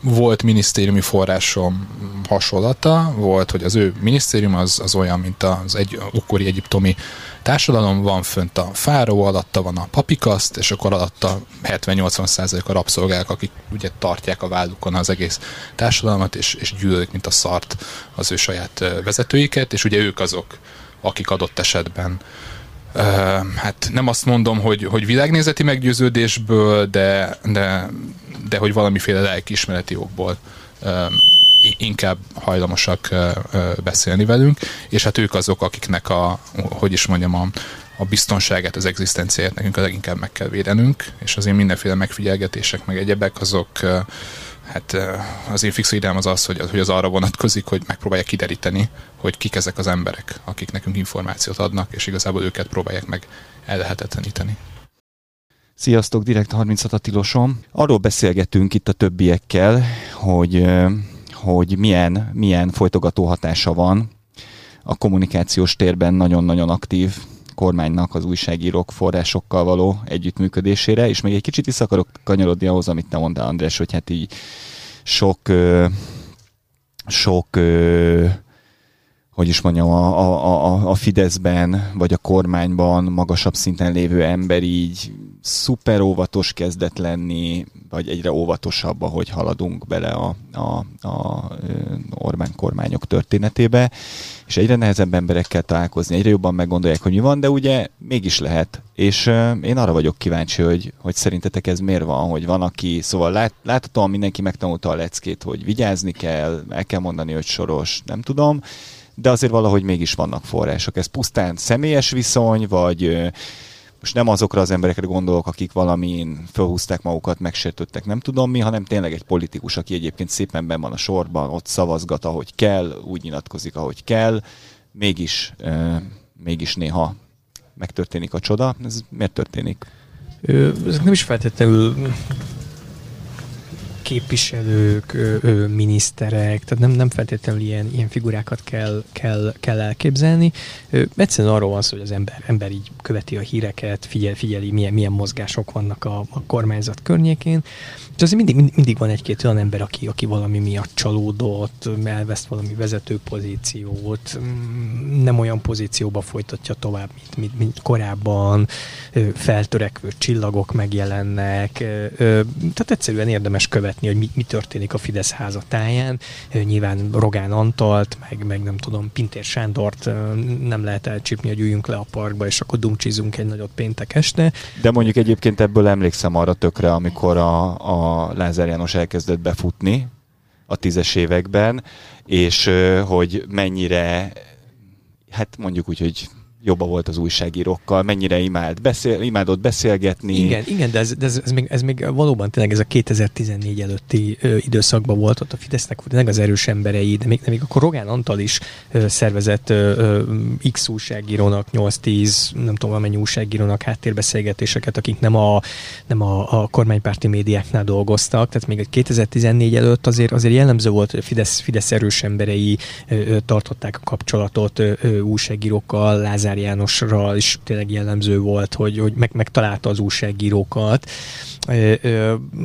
volt minisztériumi forrásom hasonlata, volt, hogy az ő minisztérium az, az olyan, mint az egy akkori egyiptomi társadalom, van fönt a fáró, alatta van a papikaszt, és akkor alatta 70-80 százalék a rabszolgák, akik ugye tartják a vállukon az egész társadalmat, és, és gyűlölik, mint a szart az ő saját vezetőiket, és ugye ők azok, akik adott esetben Uh, hát nem azt mondom, hogy, hogy világnézeti meggyőződésből, de, de, de hogy valamiféle lelkiismereti okból inkább hajlamosak beszélni velünk, és hát ők azok, akiknek a, hogy is mondjam, a, a biztonságát, az egzisztenciáját nekünk a leginkább meg kell védenünk, és azért mindenféle megfigyelgetések, meg egyebek, azok hát az én fix ideám az az, hogy, hogy az arra vonatkozik, hogy megpróbálják kideríteni, hogy kik ezek az emberek, akik nekünk információt adnak, és igazából őket próbálják meg ellehetetleníteni. Sziasztok, Direkt 36 a tilosom. Arról beszélgetünk itt a többiekkel, hogy, hogy milyen, milyen folytogató hatása van a kommunikációs térben nagyon-nagyon aktív kormánynak az újságírók forrásokkal való együttműködésére, és még egy kicsit vissza akarok kanyarodni ahhoz, amit te mondtál, András, hogy hát így sok sok hogy is mondjam, a, a, a, Fideszben, vagy a kormányban magasabb szinten lévő ember így szuper óvatos kezdett lenni, vagy egyre óvatosabb, ahogy haladunk bele a, a, a Orbán kormányok történetébe, és egyre nehezebb emberekkel találkozni, egyre jobban meggondolják, hogy mi van, de ugye mégis lehet. És én arra vagyok kíváncsi, hogy, hogy szerintetek ez miért van, hogy van, aki, szóval lát, láthatóan mindenki megtanulta a leckét, hogy vigyázni kell, el kell mondani, hogy soros, nem tudom, de azért valahogy mégis vannak források. Ez pusztán személyes viszony, vagy most nem azokra az emberekre gondolok, akik valamin felhúzták magukat, megsértődtek, nem tudom mi, hanem tényleg egy politikus, aki egyébként szépen ben van a sorban, ott szavazgat, ahogy kell, úgy nyilatkozik, ahogy kell, mégis, euh, mégis néha megtörténik a csoda. Ez miért történik? Ezek nem is feltétlenül képviselők, miniszterek, tehát nem, nem feltétlenül ilyen, ilyen figurákat kell, kell, kell elképzelni. Egyszerűen arról van szó, hogy az ember, ember így követi a híreket, figyel, figyeli, milyen, milyen mozgások vannak a, a kormányzat környékén, és azért mindig, mindig van egy-két olyan ember, aki, aki valami miatt csalódott, elveszt valami vezető pozíciót, mm, nem olyan pozícióba folytatja tovább, mint, mint, mint korábban, feltörekvő csillagok megjelennek, tehát egyszerűen érdemes követni, hogy mi, mi történik a Fidesz házatáján. Nyilván Rogán Antalt, meg, meg nem tudom, Pintér Sándort nem lehet elcsípni, hogy üljünk le a parkba, és akkor dumcsizunk egy nagyot péntek este. De mondjuk egyébként ebből emlékszem arra tökre, amikor a, a Lázár János elkezdett befutni a tízes években, és hogy mennyire, hát mondjuk úgy, hogy jobba volt az újságírókkal, mennyire imád beszél, imádott beszélgetni. Igen, igen de, ez, de ez, ez, még, ez még valóban tényleg ez a 2014 előtti ö, időszakban volt, ott a Fidesznek tényleg az erős emberei, de még, de még akkor Rogán Antal is ö, szervezett ö, ö, X újságírónak, 8-10, nem tudom, amennyi újságírónak háttérbeszélgetéseket, akik nem a, nem a, a kormánypárti médiáknál dolgoztak, tehát még 2014 előtt azért, azért jellemző volt, hogy a Fidesz, Fidesz erős emberei ö, ö, tartották a kapcsolatot ö, ö, újságírókkal, Lázár Lázár Jánosra is tényleg jellemző volt, hogy, hogy meg, megtalálta az újságírókat.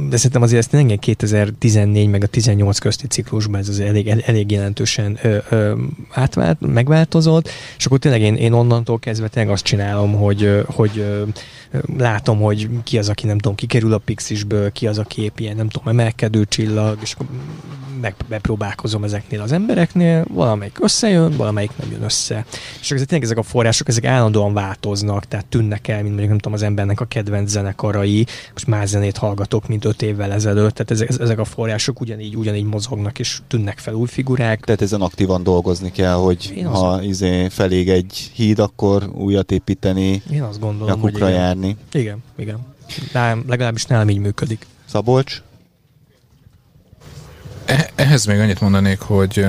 De szerintem azért ezt nem 2014 meg a 18 közti ciklusban ez az elég, elég jelentősen átvált, megváltozott, és akkor tényleg én, én onnantól kezdve tényleg azt csinálom, hogy, hogy látom, hogy ki az, aki nem tudom, kikerül a pixisből, ki az, aki épp ilyen, nem tudom, emelkedő csillag, és akkor meg bepróbálkozom ezeknél az embereknél, valamelyik összejön, valamelyik nem jön össze. És ezek, tényleg ezek a források, ezek állandóan változnak, tehát tűnnek el, mint mondjuk nem tudom, az embernek a kedvenc zenekarai, most más zenét hallgatok, mint öt évvel ezelőtt, tehát ezek, ezek a források ugyanígy, ugyanígy mozognak, és tűnnek fel új figurák. Tehát ezen aktívan dolgozni kell, hogy Én ha az... izé felég egy híd, akkor újat építeni, Én azt gondolom, hogy igen. járni. Igen, igen. De legalábbis nálam így működik. Szabolcs? Eh, ehhez még annyit mondanék, hogy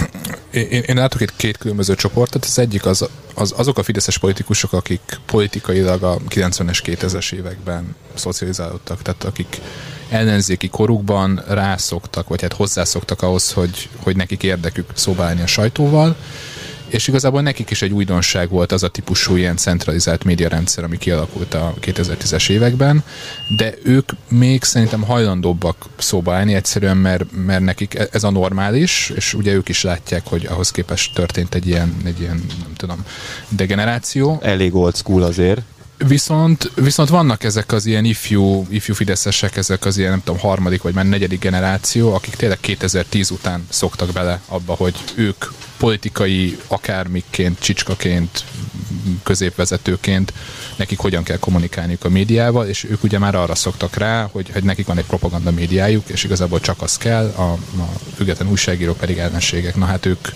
én, én látok itt két különböző csoportot. Az egyik az, az azok a fideszes politikusok, akik politikailag a 90-es, 2000-es években szocializálódtak, tehát akik ellenzéki korukban rászoktak, vagy hát hozzászoktak ahhoz, hogy, hogy nekik érdekük szóba állni a sajtóval, és igazából nekik is egy újdonság volt az a típusú ilyen centralizált médiarendszer, ami kialakult a 2010-es években, de ők még szerintem hajlandóbbak szóba állni egyszerűen, mert, mert nekik e- ez a normális, és ugye ők is látják, hogy ahhoz képest történt egy ilyen, egy ilyen nem tudom, degeneráció. Elég old school azért. Viszont, viszont vannak ezek az ilyen ifjú, ifjú fideszesek, ezek az ilyen, nem tudom, harmadik vagy már negyedik generáció, akik tényleg 2010 után szoktak bele abba, hogy ők politikai akármiként, csicskaként, középvezetőként nekik hogyan kell kommunikálniuk a médiával, és ők ugye már arra szoktak rá, hogy, hogy nekik van egy propaganda médiájuk, és igazából csak az kell, a, a független újságírók pedig ellenségek. Na hát ők,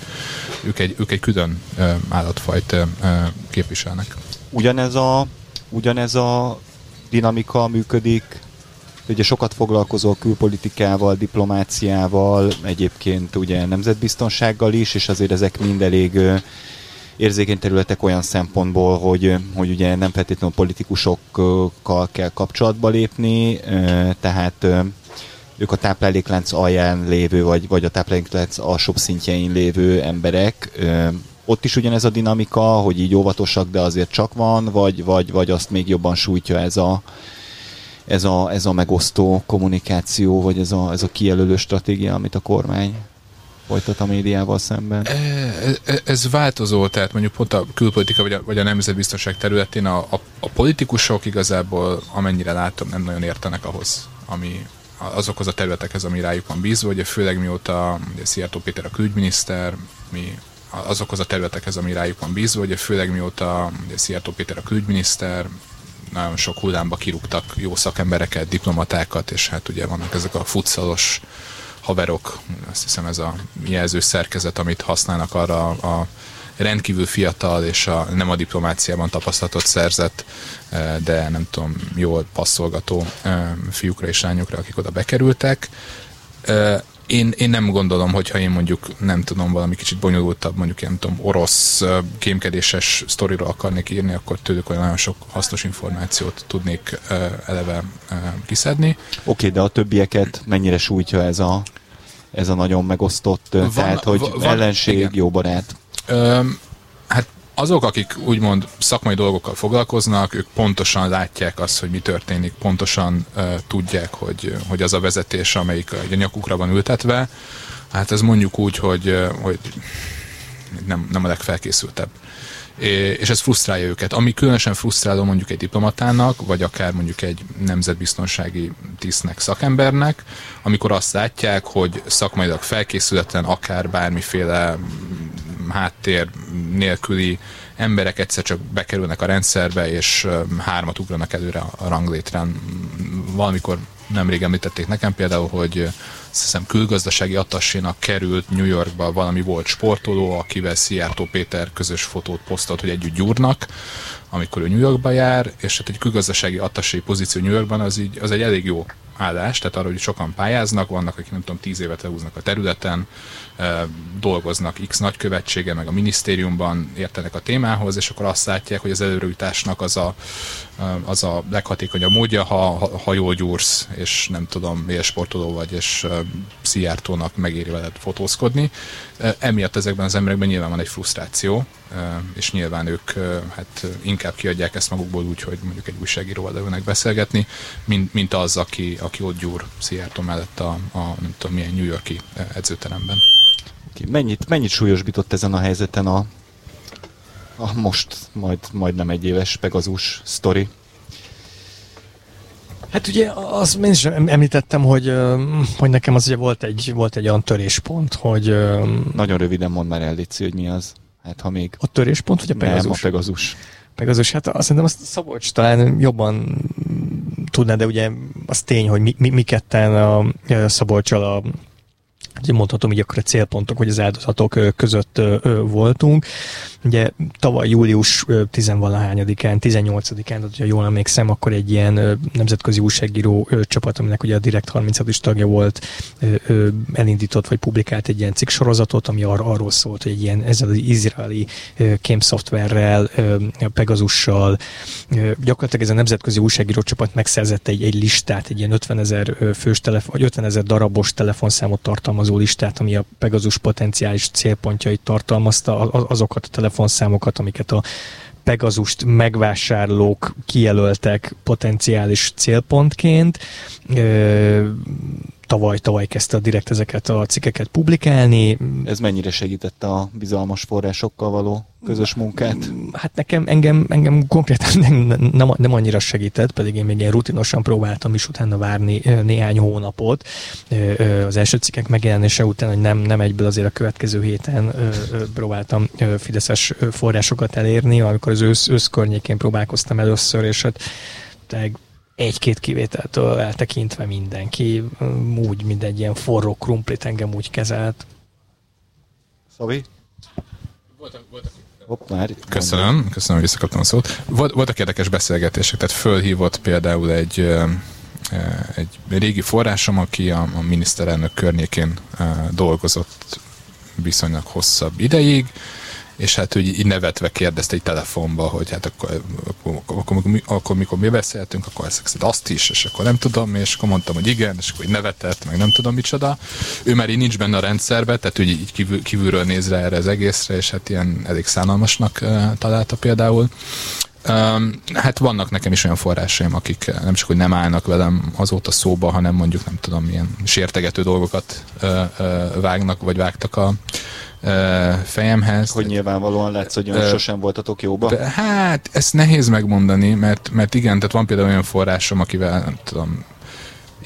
ők, egy, ők egy külön állatfajt képviselnek. Ugyanez a, ugyanez a dinamika működik Ugye sokat foglalkozol külpolitikával, diplomáciával, egyébként ugye nemzetbiztonsággal is, és azért ezek mind elég érzékeny területek olyan szempontból, hogy, hogy ugye nem feltétlenül politikusokkal kell kapcsolatba lépni, tehát ők a tápláléklánc alján lévő, vagy, vagy a tápláléklánc alsóbb szintjein lévő emberek. Ott is ugyanez a dinamika, hogy így óvatosak, de azért csak van, vagy, vagy, vagy azt még jobban sújtja ez a, ez a, ez a megosztó kommunikáció, vagy ez a, ez a kijelölő stratégia, amit a kormány folytat a médiával szemben? Ez, e, ez változó, tehát mondjuk pont a külpolitika vagy a, vagy a nemzetbiztonság területén a, a, a politikusok igazából, amennyire látom, nem nagyon értenek ahhoz, ami azokhoz a területekhez, ami rájuk van bízva, ugye főleg mióta ugye Szijjártó Péter a külügyminiszter, mi azokhoz a területekhez, ami rájuk van bízva, ugye főleg mióta ugye Szijjártó Péter a külügyminiszter, nagyon sok hullámba kirúgtak jó szakembereket, diplomatákat, és hát ugye vannak ezek a futszalos haverok, azt hiszem ez a jelző szerkezet, amit használnak arra a rendkívül fiatal és a, nem a diplomáciában tapasztalatot szerzett, eh, de nem tudom, jól passzolgató eh, fiúkra és lányokra, akik oda bekerültek. Én, én nem gondolom, hogy ha én mondjuk nem tudom, valami kicsit bonyolultabb, mondjuk nem tudom, orosz kémkedéses sztoriról akarnék írni, akkor tőlük olyan nagyon sok hasznos információt tudnék eleve kiszedni. Oké, okay, de a többieket mennyire sújtja ez a, ez a nagyon megosztott, van, tehát hogy van, ellenség, igen. jó barát? Öm, hát azok, akik úgymond szakmai dolgokkal foglalkoznak, ők pontosan látják azt, hogy mi történik, pontosan uh, tudják, hogy, hogy az a vezetés, amelyik a nyakukra van ültetve, hát ez mondjuk úgy, hogy, hogy nem, nem a legfelkészültebb. És ez frusztrálja őket. Ami különösen frusztráló mondjuk egy diplomatának, vagy akár mondjuk egy nemzetbiztonsági tisztnek, szakembernek, amikor azt látják, hogy szakmailag felkészületlen, akár bármiféle háttér nélküli emberek egyszer csak bekerülnek a rendszerbe, és hármat ugranak előre a ranglétrán. Valamikor nemrég említették nekem például, hogy azt hiszem külgazdasági attassénak került New Yorkba valami volt sportoló, akivel Szijjártó Péter közös fotót posztolt, hogy együtt gyúrnak, amikor ő New Yorkba jár, és hát egy külgazdasági attassé pozíció New Yorkban az, így, az egy elég jó állás, tehát arra, hogy sokan pályáznak, vannak, akik nem tudom, tíz évet lehúznak a területen, dolgoznak X nagykövetsége, meg a minisztériumban értenek a témához, és akkor azt látják, hogy az előrejutásnak az a, az a leghatékonyabb módja, ha, ha, jól gyúrsz, és nem tudom, sportoló vagy, és Szijjártónak megéri veled fotózkodni. Emiatt ezekben az emberekben nyilván van egy frusztráció, és nyilván ők hát inkább kiadják ezt magukból úgy, hogy mondjuk egy újságíróval leülnek beszélgetni, mint, mint az, aki, aki ott gyúr Szijjártó mellett a, a nem tudom milyen New Yorki edzőteremben. Mennyit, mennyit súlyosbított ezen a helyzeten a, a most majd, majdnem egy éves Pegazus sztori? Hát ugye azt én is említettem, hogy, hogy nekem az ugye volt egy, volt egy olyan töréspont, hogy... Nagyon röviden mond már el, Lici, hogy mi az. Hát ha még... A töréspont, vagy a Pegazus? Nem, a Pegazus. Pegazus, hát azt szerintem azt Szabolcs talán jobban tudná, de ugye az tény, hogy mi, mi, mi ketten a, a Szabolcsal a mondhatom így akkor a célpontok, hogy az áldozatok között voltunk. Ugye tavaly július 10-valahányadikán, 18-án, hogyha jól emlékszem, akkor egy ilyen nemzetközi újságíró csapat, aminek ugye a Direkt 36 is tagja volt, elindított vagy publikált egy ilyen cikk sorozatot, ami ar- arról szólt, hogy egy ilyen ezzel az izraeli kémszoftverrel, Pegasussal, gyakorlatilag ez a nemzetközi újságíró csapat megszerzett egy, egy listát, egy ilyen 50 ezer fős telefon, vagy 50 ezer darabos telefonszámot tartalmazó listát, ami a Pegasus potenciális célpontjait tartalmazta, azokat a telefon telefonszámokat, amiket a Pegazust megvásárlók kijelöltek potenciális célpontként. Tavaly, tavaly kezdte direkt ezeket a cikkeket publikálni. Ez mennyire segítette a bizalmas forrásokkal való közös munkát? Hát nekem, engem, engem konkrétan nem, nem, nem annyira segített, pedig én még ilyen rutinosan próbáltam is utána várni néhány hónapot az első cikkek megjelenése után, hogy nem, nem egyből azért a következő héten próbáltam fideszes forrásokat elérni, amikor az ősz, ősz környékén próbálkoztam először, és hát egy-két kivételtől eltekintve mindenki úgy, mint egy ilyen forró krumplit engem úgy kezelt. Szabi? Voltak, voltak Hopp, már köszönöm, köszönöm, hogy visszakaptam a szót. Volt, voltak érdekes beszélgetések, tehát fölhívott például egy, egy régi forrásom, aki a, a miniszterelnök környékén dolgozott viszonylag hosszabb ideig, és hát úgy így nevetve kérdezte egy telefonba, hogy hát akkor, akkor, akkor, akkor, akkor mikor mi beszéltünk, akkor ezt azt is, és akkor nem tudom, és akkor mondtam, hogy igen, és akkor így nevetett, meg nem tudom micsoda. Ő már így nincs benne a rendszerbe, tehát úgy így kívül, kívülről néz erre az egészre, és hát ilyen elég szánalmasnak találta például. Um, hát vannak nekem is olyan forrásaim, akik nem csak, hogy nem állnak velem azóta szóba, hanem mondjuk nem tudom, milyen sértegető dolgokat uh, uh, vágnak, vagy vágtak a, fejemhez. Hogy nyilvánvalóan látsz, hogy uh, sosem voltatok jóba? Hát, ezt nehéz megmondani, mert, mert igen, tehát van például olyan forrásom, akivel nem tudom,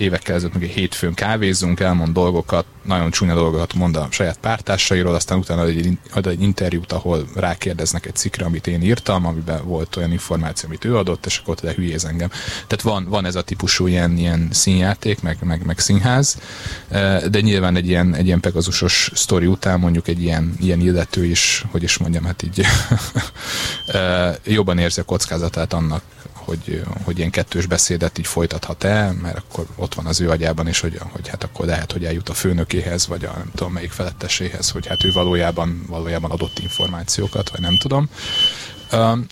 évekkel ezelőtt meg egy hétfőn kávézunk, elmond dolgokat, nagyon csúnya dolgokat mond a saját pártársairól, aztán utána ad egy, ad egy interjút, ahol rákérdeznek egy cikkre, amit én írtam, amiben volt olyan információ, amit ő adott, és akkor te hülyéz engem. Tehát van, van ez a típusú ilyen, ilyen színjáték, meg, meg, meg színház, eh, de nyilván egy ilyen, egy ilyen pegazusos sztori után mondjuk egy ilyen, ilyen illető is, hogy is mondjam, hát így eh, jobban érzi a kockázatát annak, hogy, hogy ilyen kettős beszédet így folytathat-e, mert akkor ott van az ő agyában is, hogy, hogy hát akkor lehet, hogy eljut a főnökéhez, vagy a nem tudom melyik feletteséhez, hogy hát ő valójában, valójában adott információkat, vagy nem tudom.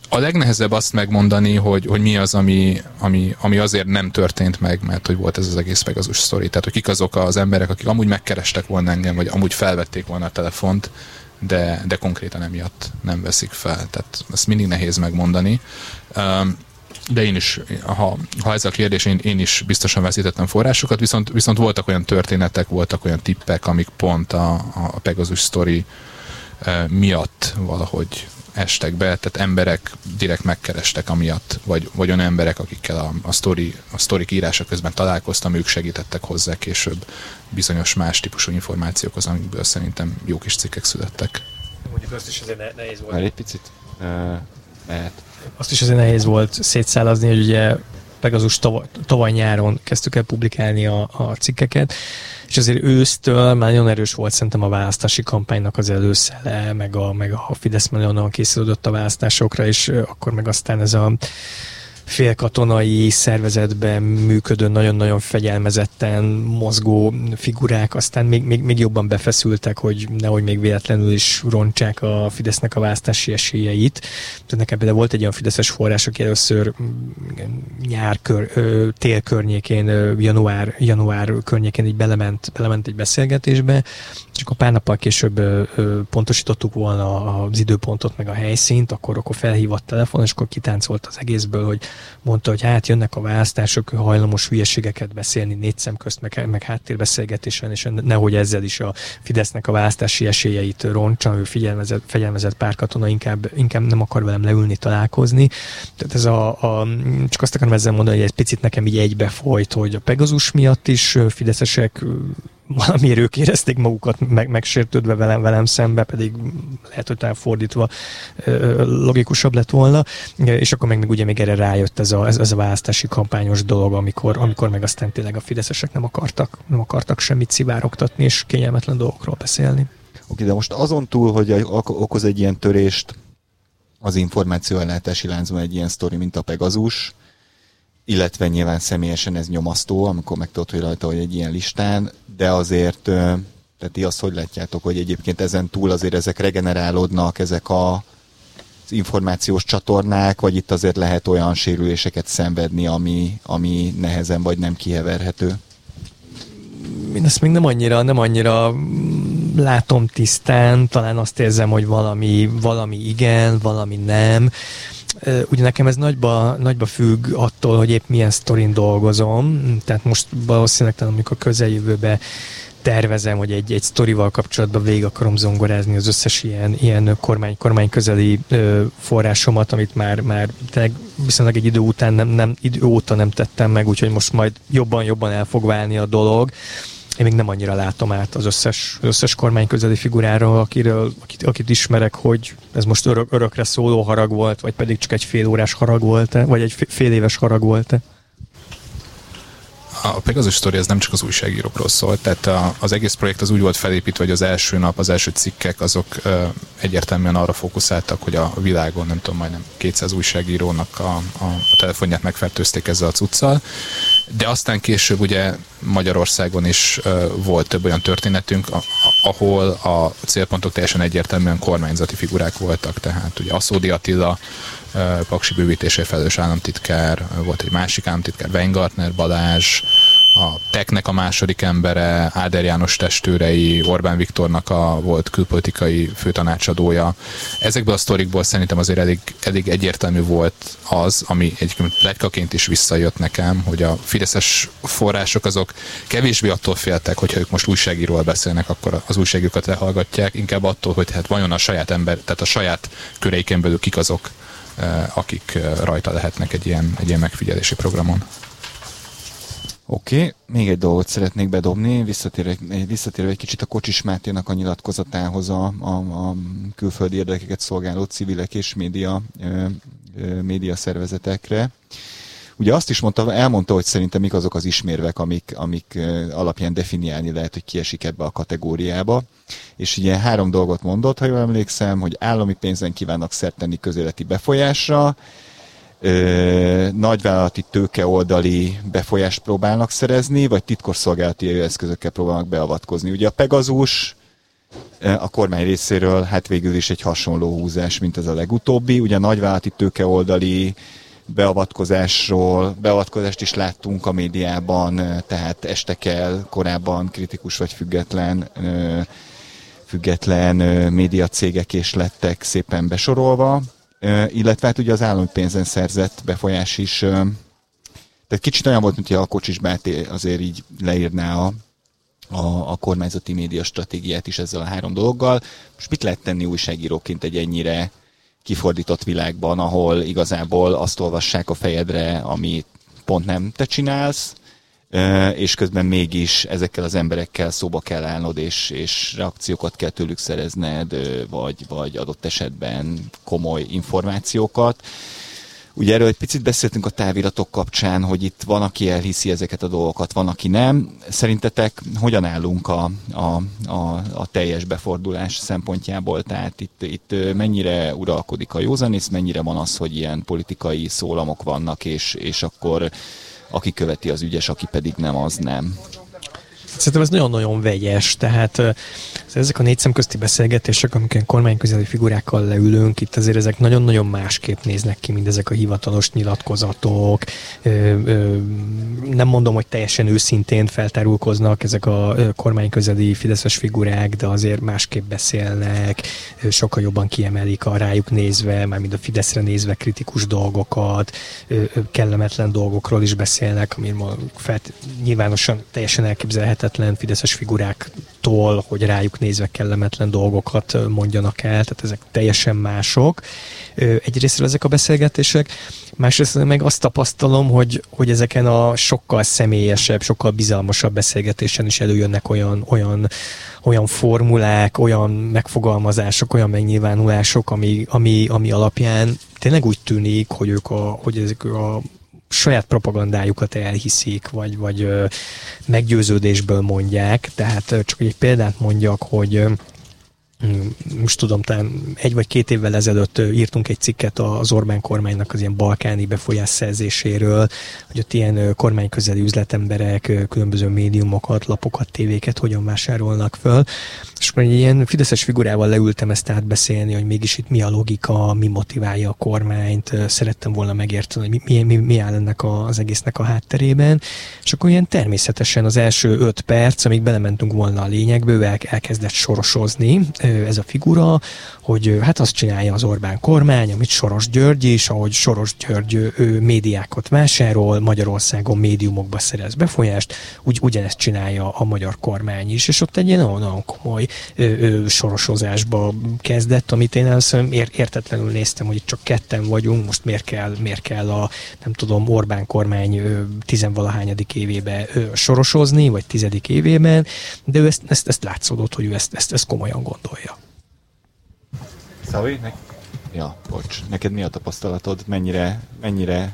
A legnehezebb azt megmondani, hogy, hogy mi az, ami, ami, ami azért nem történt meg, mert hogy volt ez az egész Pegasus sztori. Tehát, hogy kik azok az emberek, akik amúgy megkerestek volna engem, vagy amúgy felvették volna a telefont, de, de konkrétan emiatt nem veszik fel. Tehát ezt mindig nehéz megmondani de én is, ha, ha ez a kérdés, én, én is biztosan veszítettem forrásokat, viszont, viszont voltak olyan történetek, voltak olyan tippek, amik pont a, a Pegasus story e, miatt valahogy estek be, tehát emberek direkt megkerestek amiatt, vagy, vagy olyan emberek, akikkel a, a, story, a sztorik írása közben találkoztam, ők segítettek hozzá később bizonyos más típusú információkhoz, amikből szerintem jó kis cikkek születtek. Mondjuk azt is azért nehéz volt. Már egy picit uh, mehet azt is azért nehéz volt szétszálazni, hogy ugye Pegasus tavaly, tavaly nyáron kezdtük el publikálni a, a cikkeket, és azért ősztől már nagyon erős volt szerintem a választási kampánynak az előszele, meg a, meg a Fidesz nagyon készülődött a választásokra, és akkor meg aztán ez a félkatonai szervezetben működő, nagyon-nagyon fegyelmezetten mozgó figurák, aztán még, még, még jobban befeszültek, hogy nehogy még véletlenül is rontsák a Fidesznek a választási esélyeit. Tehát nekem például volt egy olyan Fideszes forrás, aki először nyár kör, tél környékén, január, január környékén így belement, belement egy beszélgetésbe, és akkor pár nappal később pontosítottuk volna az időpontot, meg a helyszínt, akkor, akkor felhívott telefon, és akkor kitáncolt az egészből, hogy mondta, hogy hát jönnek a választások, hajlamos hülyeségeket beszélni négy szem közt, meg, meg háttérбeszélgetésen, és nehogy ezzel is a Fidesznek a választási esélyeit roncsa, ő figyelmezett, fegyelmezett pár katona inkább, inkább nem akar velem leülni, találkozni. Tehát ez a, a, csak azt akarom ezzel mondani, hogy egy picit nekem így egybefolyt, hogy a Pegazus miatt is fideszesek valamiért ők érezték magukat meg, megsértődve velem, velem szembe, pedig lehet, hogy fordítva logikusabb lett volna, és akkor meg, meg ugye még erre rájött ez a, ez, ez a választási kampányos dolog, amikor, amikor meg aztán tényleg a fideszesek nem akartak, nem akartak semmit szivárogtatni, és kényelmetlen dolgokról beszélni. Oké, de most azon túl, hogy okoz egy ilyen törést az információellátási láncban egy ilyen sztori, mint a Pegazus, illetve nyilván személyesen ez nyomasztó, amikor megtudod, hogy rajta vagy egy ilyen listán, de azért, tehát ti azt hogy látjátok, hogy egyébként ezen túl azért ezek regenerálódnak, ezek a, az információs csatornák, vagy itt azért lehet olyan sérüléseket szenvedni, ami, ami nehezen vagy nem kiheverhető? Én ezt még nem annyira, nem annyira látom tisztán, talán azt érzem, hogy valami, valami igen, valami nem ugye nekem ez nagyba, nagyba függ attól, hogy épp milyen sztorin dolgozom, tehát most valószínűleg talán amikor közeljövőbe tervezem, hogy egy, egy sztorival kapcsolatban végig akarom zongorázni az összes ilyen, ilyen kormány, kormány közeli ö, forrásomat, amit már, már tényleg viszonylag egy idő után nem, nem, idő óta nem tettem meg, úgyhogy most majd jobban-jobban el fog válni a dolog. Én még nem annyira látom át az összes, az összes kormány közeli figuráról, akiről, akit, akit ismerek, hogy ez most örök, örökre szóló harag volt, vagy pedig csak egy fél órás harag volt-e, vagy egy fél éves harag volt-e a Pegasus Story ez nem csak az újságírókról szól, tehát a, az egész projekt az úgy volt felépítve, hogy az első nap, az első cikkek azok ö, egyértelműen arra fókuszáltak, hogy a világon, nem tudom, majdnem 200 újságírónak a, a, a telefonját megfertőzték ezzel a cuccal, de aztán később ugye Magyarországon is ö, volt több olyan történetünk, a, ahol a célpontok teljesen egyértelműen kormányzati figurák voltak, tehát ugye Aszódi Attila, Paksi bővítésért felelős államtitkár, volt egy másik államtitkár, Weingartner Balázs, a Teknek a második embere, Áder János testőrei, Orbán Viktornak a volt külpolitikai főtanácsadója. Ezekből a sztorikból szerintem azért elég, elég egyértelmű volt az, ami egyébként plegykaként is visszajött nekem, hogy a fideszes források azok kevésbé attól féltek, hogyha ők most újságíróval beszélnek, akkor az újságírókat lehallgatják, inkább attól, hogy hát vajon a saját ember, tehát a saját köreiken belül kik azok, akik eh, rajta lehetnek egy ilyen, egy ilyen megfigyelési programon. Oké, okay. még egy dolgot szeretnék bedobni, visszatérve, visszatérve egy kicsit a Kocsis Máténak a nyilatkozatához a, a, a külföldi érdekeket szolgáló civilek és média, ö, ö, média szervezetekre. Ugye azt is mondta, elmondta, hogy szerintem mik azok az ismérvek, amik, amik alapján definiálni lehet, hogy kiesik ebbe a kategóriába. És ugye három dolgot mondott, ha jól emlékszem, hogy állami pénzen kívánnak szert tenni közéleti befolyásra, ö, nagyvállalati tőke oldali befolyást próbálnak szerezni, vagy titkosszolgálati eszközökkel próbálnak beavatkozni. Ugye a Pegazus a kormány részéről hát végül is egy hasonló húzás, mint ez a legutóbbi. Ugye a nagyvállalati tőke oldali beavatkozásról, beavatkozást is láttunk a médiában, tehát este kell korábban kritikus vagy független független média cégek és lettek szépen besorolva, illetve hát ugye az állami pénzen szerzett befolyás is, tehát kicsit olyan volt, mint a Kocsis Báté azért így leírná a, a, a kormányzati média stratégiát is ezzel a három dologgal. Most mit lehet tenni újságíróként egy ennyire kifordított világban, ahol igazából azt olvassák a fejedre, ami pont nem te csinálsz, és közben mégis ezekkel az emberekkel szóba kell állnod, és, és reakciókat kell tőlük szerezned, vagy, vagy adott esetben komoly információkat. Ugye erről egy picit beszéltünk a táviratok kapcsán, hogy itt van, aki elhiszi ezeket a dolgokat, van, aki nem. Szerintetek hogyan állunk a, a, a, a teljes befordulás szempontjából? Tehát itt, itt mennyire uralkodik a józanész, mennyire van az, hogy ilyen politikai szólamok vannak, és, és akkor aki követi az ügyes, aki pedig nem, az nem. Szerintem ez nagyon-nagyon vegyes, tehát ezek a négy szemközti beszélgetések, amikor kormányközeli figurákkal leülünk, itt azért ezek nagyon-nagyon másképp néznek ki, mint ezek a hivatalos nyilatkozatok. Nem mondom, hogy teljesen őszintén feltárulkoznak ezek a kormányközeli fideszes figurák, de azért másképp beszélnek, sokkal jobban kiemelik a rájuk nézve, mármint a Fideszre nézve kritikus dolgokat, kellemetlen dolgokról is beszélnek, ami felt, nyilvánosan teljesen elképzelhetetlen fideszes figuráktól, hogy rájuk nézve kellemetlen dolgokat mondjanak el, tehát ezek teljesen mások. Egyrészt ezek a beszélgetések, másrészt meg azt tapasztalom, hogy, hogy ezeken a sokkal személyesebb, sokkal bizalmasabb beszélgetésen is előjönnek olyan, olyan, olyan formulák, olyan megfogalmazások, olyan megnyilvánulások, ami, ami, ami alapján tényleg úgy tűnik, hogy ők a, hogy ezek a saját propagandájukat elhiszik, vagy, vagy meggyőződésből mondják. Tehát csak egy példát mondjak, hogy most tudom, talán egy vagy két évvel ezelőtt írtunk egy cikket az Orbán kormánynak az ilyen balkáni befolyás szerzéséről, hogy ott ilyen kormányközeli üzletemberek különböző médiumokat, lapokat, tévéket hogyan vásárolnak föl. És akkor ilyen fideszes figurával leültem ezt átbeszélni, hogy mégis itt mi a logika, mi motiválja a kormányt, szerettem volna megérteni, hogy mi, mi, mi áll ennek az egésznek a hátterében. És akkor ilyen természetesen az első öt perc, amíg belementünk volna a lényegbe, ő elkezdett sorosozni, ez a figura, hogy hát azt csinálja az Orbán kormány, amit Soros György is, ahogy Soros György ő médiákat vásárol, Magyarországon médiumokba szerez befolyást, úgy ugyanezt csinálja a magyar kormány is, és ott egy ilyen nagyon komoly ö, sorosozásba kezdett, amit én először ér, értetlenül néztem, hogy itt csak ketten vagyunk, most miért kell, miért kell a, nem tudom, Orbán kormány ö, tizenvalahányadik évébe ö, sorosozni, vagy tizedik évében, de ő ezt, ezt, ezt látszódott, hogy ő ezt, ezt, ezt komolyan gondolja. Szavi? Ja, bocs. Neked mi a tapasztalatod? Mennyire, mennyire,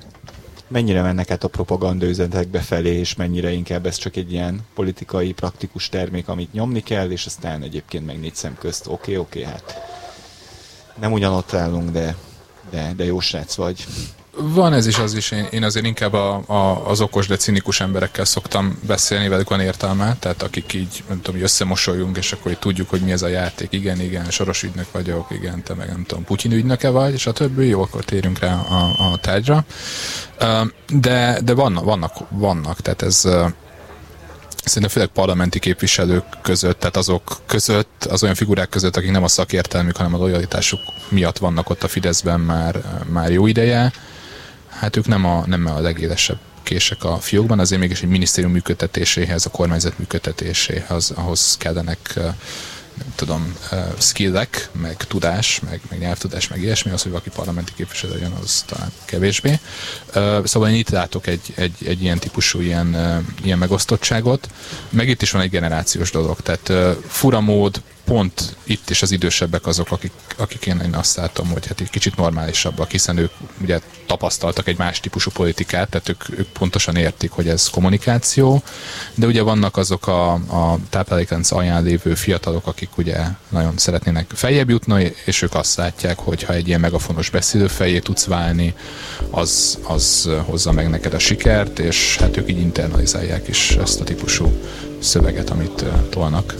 mennyire mennek át a propaganda üzenetekbe felé, és mennyire inkább ez csak egy ilyen politikai, praktikus termék, amit nyomni kell, és aztán egyébként meg négy szem közt. Oké, okay, oké, okay, hát nem ugyanott állunk, de, de, de jó srác vagy. Van ez is, az is. Én, én azért inkább a, a, az okos, de cinikus emberekkel szoktam beszélni, velük van értelme, tehát akik így, nem tudom, hogy összemosoljunk, és akkor így tudjuk, hogy mi ez a játék. Igen, igen, soros ügynök vagyok, igen, te meg nem tudom, Putyin ügynöke vagy, és a többi, jó, akkor térjünk rá a, a tárgyra. De, de vannak, vannak, vannak, tehát ez szerintem főleg parlamenti képviselők között, tehát azok között, az olyan figurák között, akik nem a szakértelmük, hanem a lojalitásuk miatt vannak ott a Fideszben már, már jó ideje, hát ők nem a, nem a legélesebb kések a fiókban, azért mégis egy minisztérium működtetéséhez, a kormányzat működtetéséhez, ahhoz kellenek nem tudom, skillek, meg tudás, meg, meg nyelvtudás, meg ilyesmi, az, hogy valaki parlamenti képviselő jön, az talán kevésbé. Szóval én itt látok egy, egy, egy ilyen típusú ilyen, ilyen megosztottságot, meg itt is van egy generációs dolog, tehát uh, fura mód, pont itt is az idősebbek azok, akik, akik én, én azt látom, hogy hát egy kicsit normálisabbak, hiszen ők ugye tapasztaltak egy más típusú politikát, tehát ők, ők pontosan értik, hogy ez kommunikáció, de ugye vannak azok a, a táplálékrenc alján lévő fiatalok, akik ugye nagyon szeretnének feljebb jutni, és ők azt látják, hogy ha egy ilyen megafonos beszélő fejé tudsz válni, az, az hozza meg neked a sikert, és hát ők így internalizálják is ezt a típusú szöveget, amit tolnak.